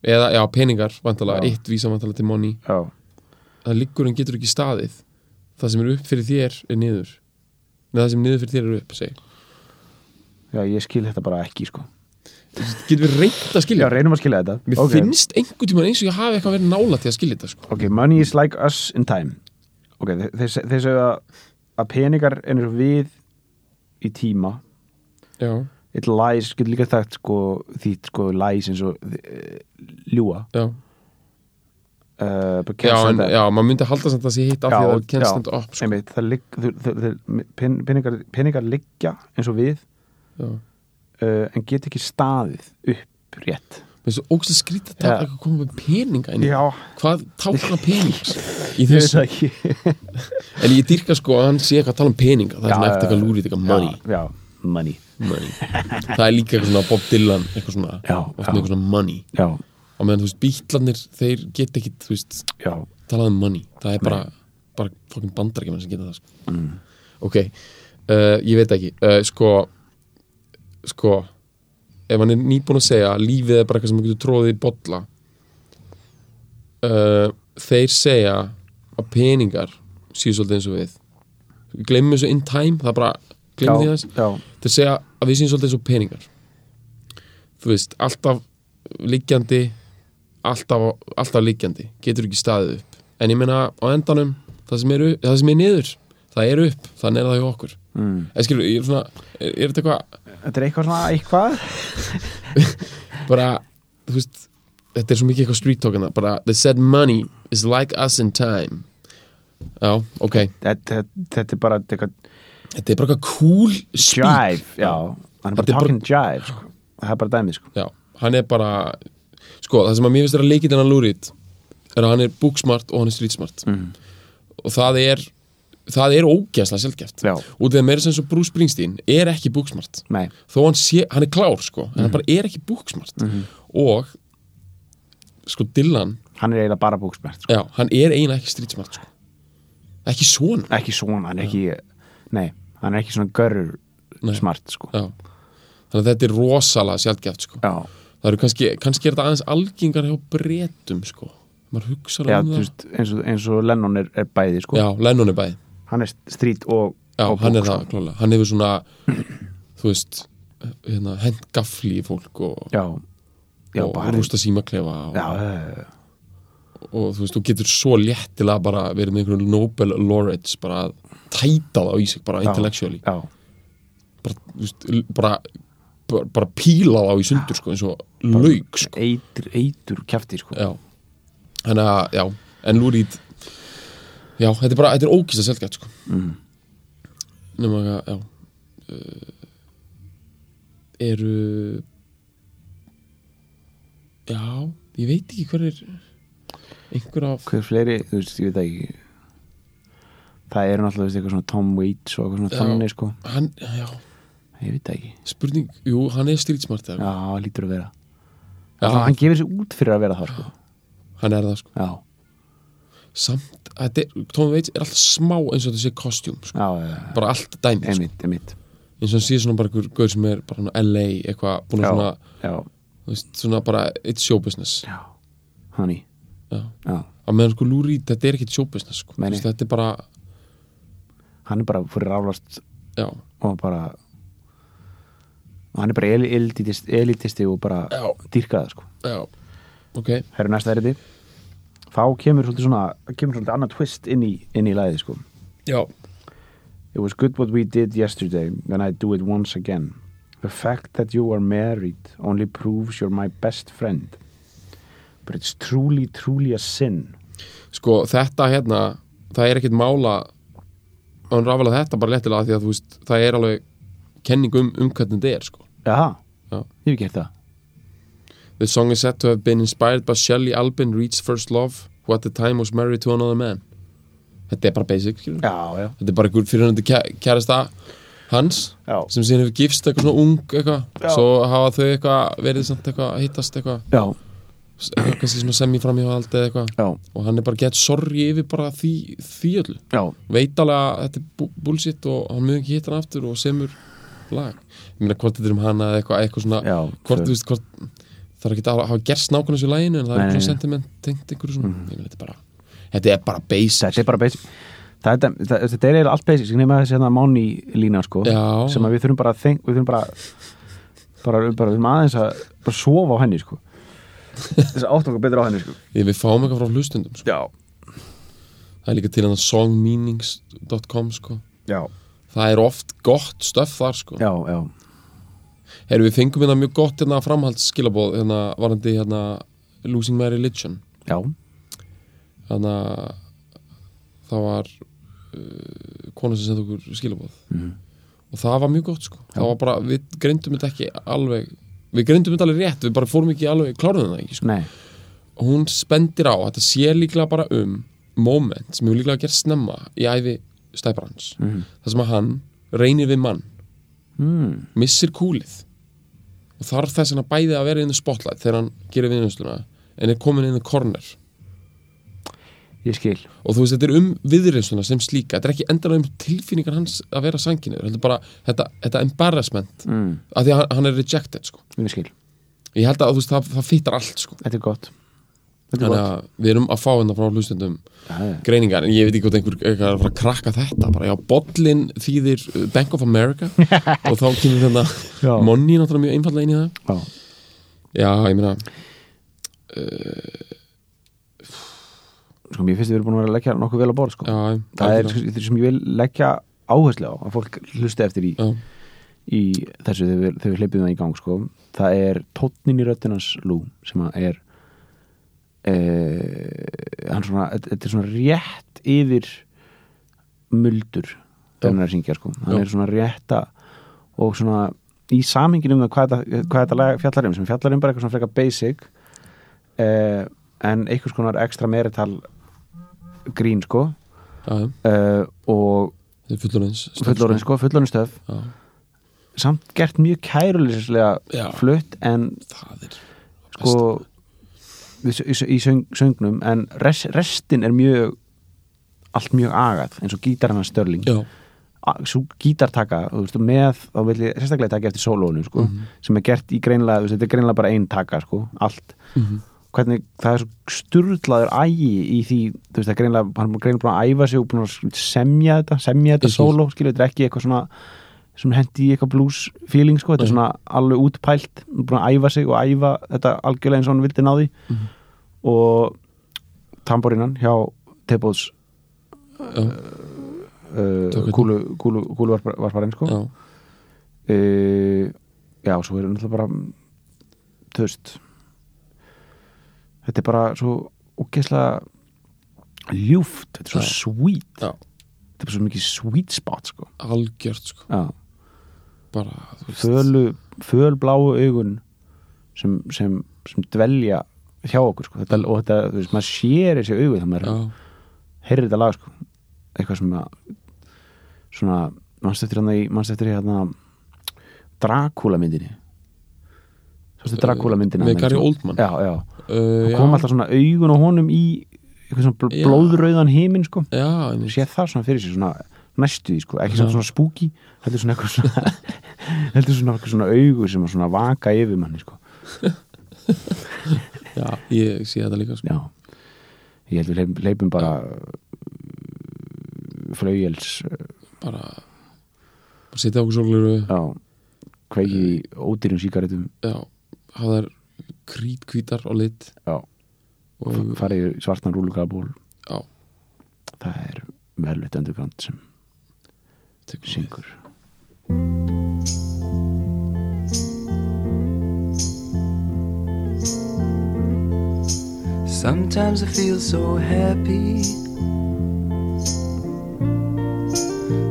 eða, já, peningar vantalega, Já. eitt vísa vantalega til money já, það liggur en getur ekki staðið það sem er upp fyrir þér er niður neða það sem niður fyrir þér er upp seg. já, ég skil þetta bara ekki, sko getur við reynt að Já, skilja reynum að skilja þetta mér Ok. finnst einhvern tímann eins og ég hafi eitthvað verið nála til að skilja þetta sko. Ok, money is like us in time Ok, þe- þeir, þeir segja að, peningar ennur við í tíma it lies, getur líka þekkt sko, því sko lies eins og uh, ljúa já, uh, já, en, já, maður myndi halda samt að sé hitt af því að og- það kennst já, stand up sko. einmitt, það ligg, þau- þau- pen- peningar, peningar liggja eins og við uh, en get ekki staðið upp rétt. Finnst svo ógst að skrýta að tala Já. eitthvað koma með peninga inn Hvað tákna penings í þessu? það En ég dýrka sko að hann sé eitthvað að tala um peninga Það er Já, svona eftir eitthvað lúrið, eitthvað money, já, já, money. Money. Það er líka eitthvað svona Bob Dylan Eitthvað svona, Já, eitthvað svona money. Já, Og meðan þú veist, bítlarnir, þeir get ekki Þú veist, já, talað um money. Það er bara, bara fokkin bandarækjumenn sem geta það sko. Ok, uh, ég veit ekki. Uh, Sko Sko Ef hann er nýbúin að segja að Lífið er bara eitthvað sem hann getur tróðið í bolla uh, Þeir segja Að peningar séu svolítið eins og við. Gleymum þessu in time Það er bara, gleymum því þess já, Þeir segja að við séum svolítið eins og peningar. Þú veist, alltaf liggjandi alltaf, alltaf liggjandi getur ekki staðið upp. En ég meina á endanum það sem er, upp, það sem er niður það er upp, þannig er það hjá okkur. Mm. en skilur, ég er svona er, er þetta eitthvað þetta er eitthvað svona eitthvað? Bara, þú veist þetta er svo mikið eitthvað street talk hana, bara, they said money is like us in time. Já, ok. Þetta, þetta er bara eitthvað þetta er bara eitthvað cool speak jive, já, hann er bara er bara- talking jive sko. það er bara dæmið sko. já, hann er bara sko, það sem að mér finnst er að leikið hennar lúrið er að hann er booksmart og hann er streetsmart. Mm. og það er það er ógæslega sjálfgeft já, og þegar meira sem svo Bruce Springsteen er ekki booksmart. Nei, þó hann sé, hann er klár sko en hann bara er ekki booksmart. Mhm. og sko Dylan, hann er eiginlega bara búksmert sko. já, hann er eiginlega ekki streetsmart sko. Ekki svona. Ekki svona, hann er ekki nei, hann er ekki svona görur Nei. smart sko. já. þannig að þetta er rosalega sjálfgeft sko. Já, það eru kannski, kannski er þetta aðeins algengar hjá bretum sko. Maður hugsa já um veist, eins, og, eins og Lennon er, er bæði sko. já, Lennon er bæði. Hann er strít og, Já, og hann er bók, það klálega. Hann hefur svona, þú veist hérna, hent gafli í fólk og, já, já, og bara rústa símaklefa og, já, já, og þú veist, þú getur svo léttilega bara verið með einhverjum Nobel laureates bara tæta það á í sig bara intellectually já, bara, þú veist, bara, bara, bara píla það á í sundur sko, eins og lauk sko. eitur, eitur kjafti sko. Já, þannig að, já en lúrít já, þetta er bara, þetta er að selgætt sko. mm. nema að, já uh, eru já, ég veit ekki hver er hver fleiri, þú veist, ég veit ekki. Það eru náttúrulega eitthvað svona Tom Waits og eitthvað svona þannig sko. Hann, já, ég veit ekki, spurning, jú, hann er street smart eða? Já, hann lítur að vera. Já. já, hann gefur sér út fyrir að vera það sko. Hann er það sko. Já, samt, er, Tom Waits er alltaf smá eins og þetta sé kostjúm sko. já, bara allt dæmi sko. einmitt, einmitt. Eins og hann sé svona bara einhver gaur sem er bara LA eitthvað, búin að svona, já, þú veist, svona bara it's show business. Já, hann í að meðan sko Reed, þetta er ekki show business sko. Þetta er bara, hann er bara fyrir ráflast já, og bara og hann er bara el- elitist, elitisti og bara dýrkaða sko. Já. Ok, Herru næsta eriti þá kemur svolítið svona kemur svolítið annað twist inn í, inn í lagið sko. Já. It was good what we did yesterday and I do it once again. The fact that you are married only proves you're my best friend but it's truly, truly a sin. Sko þetta hérna það er ekkit mála að rafala þetta bara lettilega því að þú veist það er alveg kenning um, um hvernig þetta er sko. Jaha, Já. ég hef hægt það. The song is said to have been inspired by Shelley Albin Reed's first love who at the time was married to another man. Þetta er bara basic Já, já, þetta er bara einhver fyrirhandi kærasta hans já, sem síðan hefur gifst eitthvað svona ung eitthvað. Svo hafa þau eitthvað verið samt eitthvað að hittast eitthvað. Já, kannski svona semiframhjáhald eða eitthvað. Og hann er bara gett sorry yfir bara því, því öllu. Já, veit alveg að þetta er bullshit og hann mjög ekki hitta hann aftur og semur lag. Ég meina hvort þetta er um hana eða eitthvað, eitthvað svona já hvort, þú veist, hvort það er ekki að hafa gerst nákvæmlega þessu læginu en það er nei. sentiment tengt einhverju svona. Ég meina þetta er bara þetta er bara basic. Þetta er bara basic. Það, þetta, er eiginlega allt basic nema þessi hérna Máni lína sko sem við þurfum bara að þeng, við þurfum bara bara, bara, við þurfum aðeins að bara sofa á henni sko þess að átt okkur betur á henni sko. Ég, við fáum eitthvað frá hlustundum sko. Það er líka til songmeanings.com sko. það er oft gott stöf þar sko. já, já, Heyrðu, við fengum hérna mjög gott hérna framhaldsskilabóð hérna varandi hérna Losing My Religion. Já, Þannig að það var uh, kona sem sendi okkur skilabóð Mhm. og það var mjög gott sko. Það var bara, við greindum þetta ekki alveg við greindum þetta alveg rétt, við bara fórum ekki alveg kláruðum það ekki sko. Hún spendir á, þetta sé líklega bara um moment sem hefur líklega gert snemma í æfi stæparans Mhm. það sem að hann reynir við mann. Mm. missir kúlið. Og þarf þess að bæði að vera inn í spotlight þegar hann gerir viðnumsluna en er komin inn í corner ég skil og þú veist, þetta er um viðreysuna sem slíka þetta er ekki endur um tilfinningar hans að vera sanginur, þetta er bara þetta, þetta embarrassment mm. af því að hann, er rejected sko. ég skil, ég held að veist, það, það fittar allt sko. þetta er gott þannig að við erum að fá hérna frá hlustendum greiningar, en ég veit ekki hvort einhver er að fara að krakka þetta, bara já, bollin þýðir uh, Bank of America og þá kemur þetta Já. money náttúrulega mjög einfallega inn í það Já. já, ég meina sko, mér finnst við erum búin að vera að leggja nokkuð vel á borð sko. já, það er algjörlega. þetta sem ég vil leggja áherslu á að fólk hlusti eftir í, í þessu þegar við, þegar við hleypum það í gang sko. það er tónnin í röttinans lú sem að er e, hann svona þetta er svona rétt yfir muldur þegar hann er að syngja sko. hann Já. er svona rétta og svona í samingin um það hvað þetta, fjallar um sem fjallar um bara eitthvað svona frekar basic eh, en einhvers konar ekstra merital grín sko. Uh, og fullorins fullorinn sko, fullorinn stöf. Já, samt gert mjög kæruleysislega Já. flutt en er sko við, í, í söng, söngnum en res, restin er mjög allt mjög agað eins og gítar hennar Störling já, svo gítartaka þú veist, með, þá vil ég sérstaklega taka eftir sólónu sko, sem er gert í greinlega þetta er greinlega bara ein taka sko, allt. Mhm. Hvernig það er svo sturlaður ægi í því, þú veist, það er greinlega hann er greinlega búin að æfa sig og búin að semja þetta semja þetta Ég skil. sóló, skilur, þetta er ekki eitthvað svona sem hendi í eitthvað blues feeling sko, þetta er Nei. svona alveg útpælt búin að æfa sig og æfa þetta algjörlega eins og hann vildi náði Mhm. og tamborinnan hjá já, uh, Tökum. kúlu, kúlu, kúlu varpar, varparinn sko uh, já, svo er náttúrulega bara þú veist þetta er bara svo ógeðslega ljúft, þetta er svo Já. þetta er bara svo mikið sweet spot sko. Algjört sko. Bara, fölu, fölbláu augun sem, sem, sem dvelja hjá okkur sko. Þetta, og þetta, þú veist, maður sér þessi augu þegar maður já, heyrir þetta lag sko. Eitthvað sem að svona, mannst eftir hann í mannst eftir hérna Dracula myndinni? Sástu Dracula myndina með Gary Oldman? Já, já, það kom alltaf svona augun á honum í eitthvað svona bl Já. blóðrauðan heiminn sko. Já, en, sé það svona fyrir sér svona næstu því sko, ekki Já. svona spooky heldur svona eitthvað svona heldur svona eitthvað svona augu sem að svona vaka yfir manni sko. Já, ég sé þetta líka sko. Já, ég held við leipum, bara flaugjels bara bara setja okkur svolítið já, kveiki í ódýrum síkaretum já, hafa þær krítkvítar á lit. Já, og farið í svartan rúlugaból já, það er velveit underground sem syngur. Sometimes I feel so happy.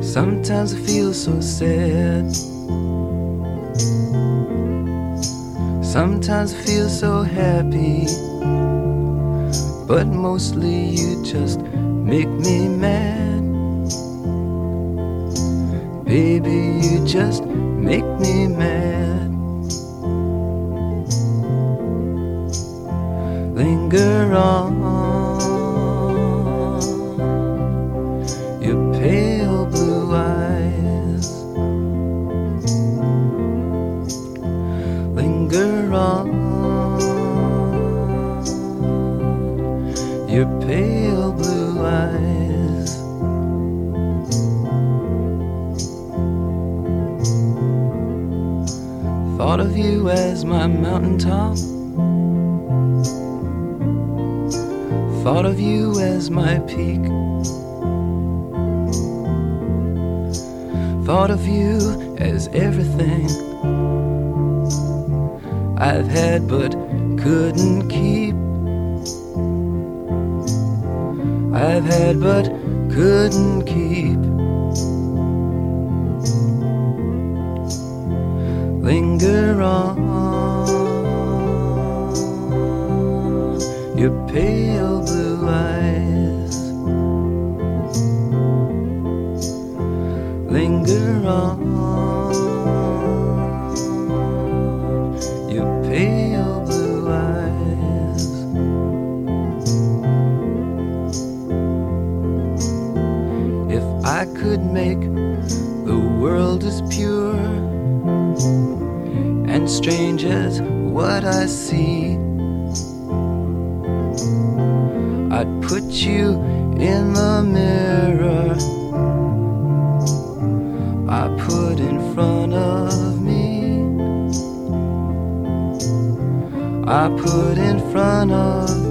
Sometimes I feel so sad. Sometimes I feel so happy. But mostly you just make me mad. Baby, you just make me mad. linger on my mountaintop Thought of you as my peak. Thought of you as everything I've had but couldn't keep. I've had but couldn't keep. Pale blue eyes. Linger on, your pale blue eyes. If I could make the world as pure and strange as what I see, I'd put you in the mirror I put in front of me. I put in front of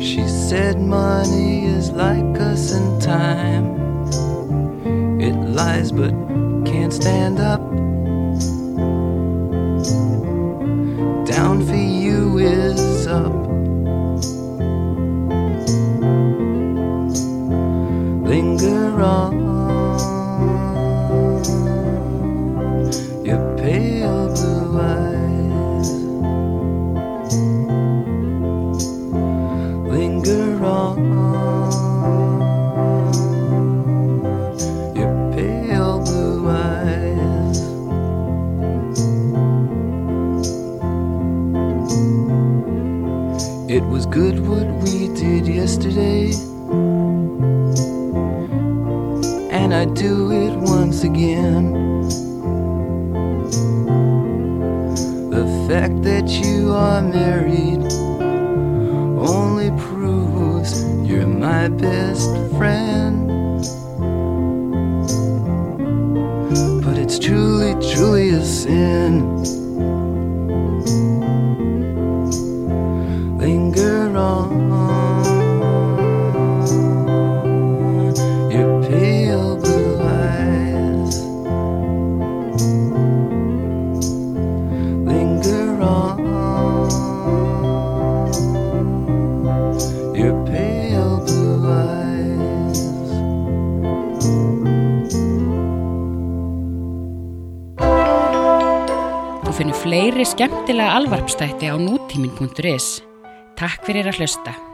She said money is like us in time. It lies but can't stand up. Alvarpstætti á nútímin.is. Takk fyrir að hlusta.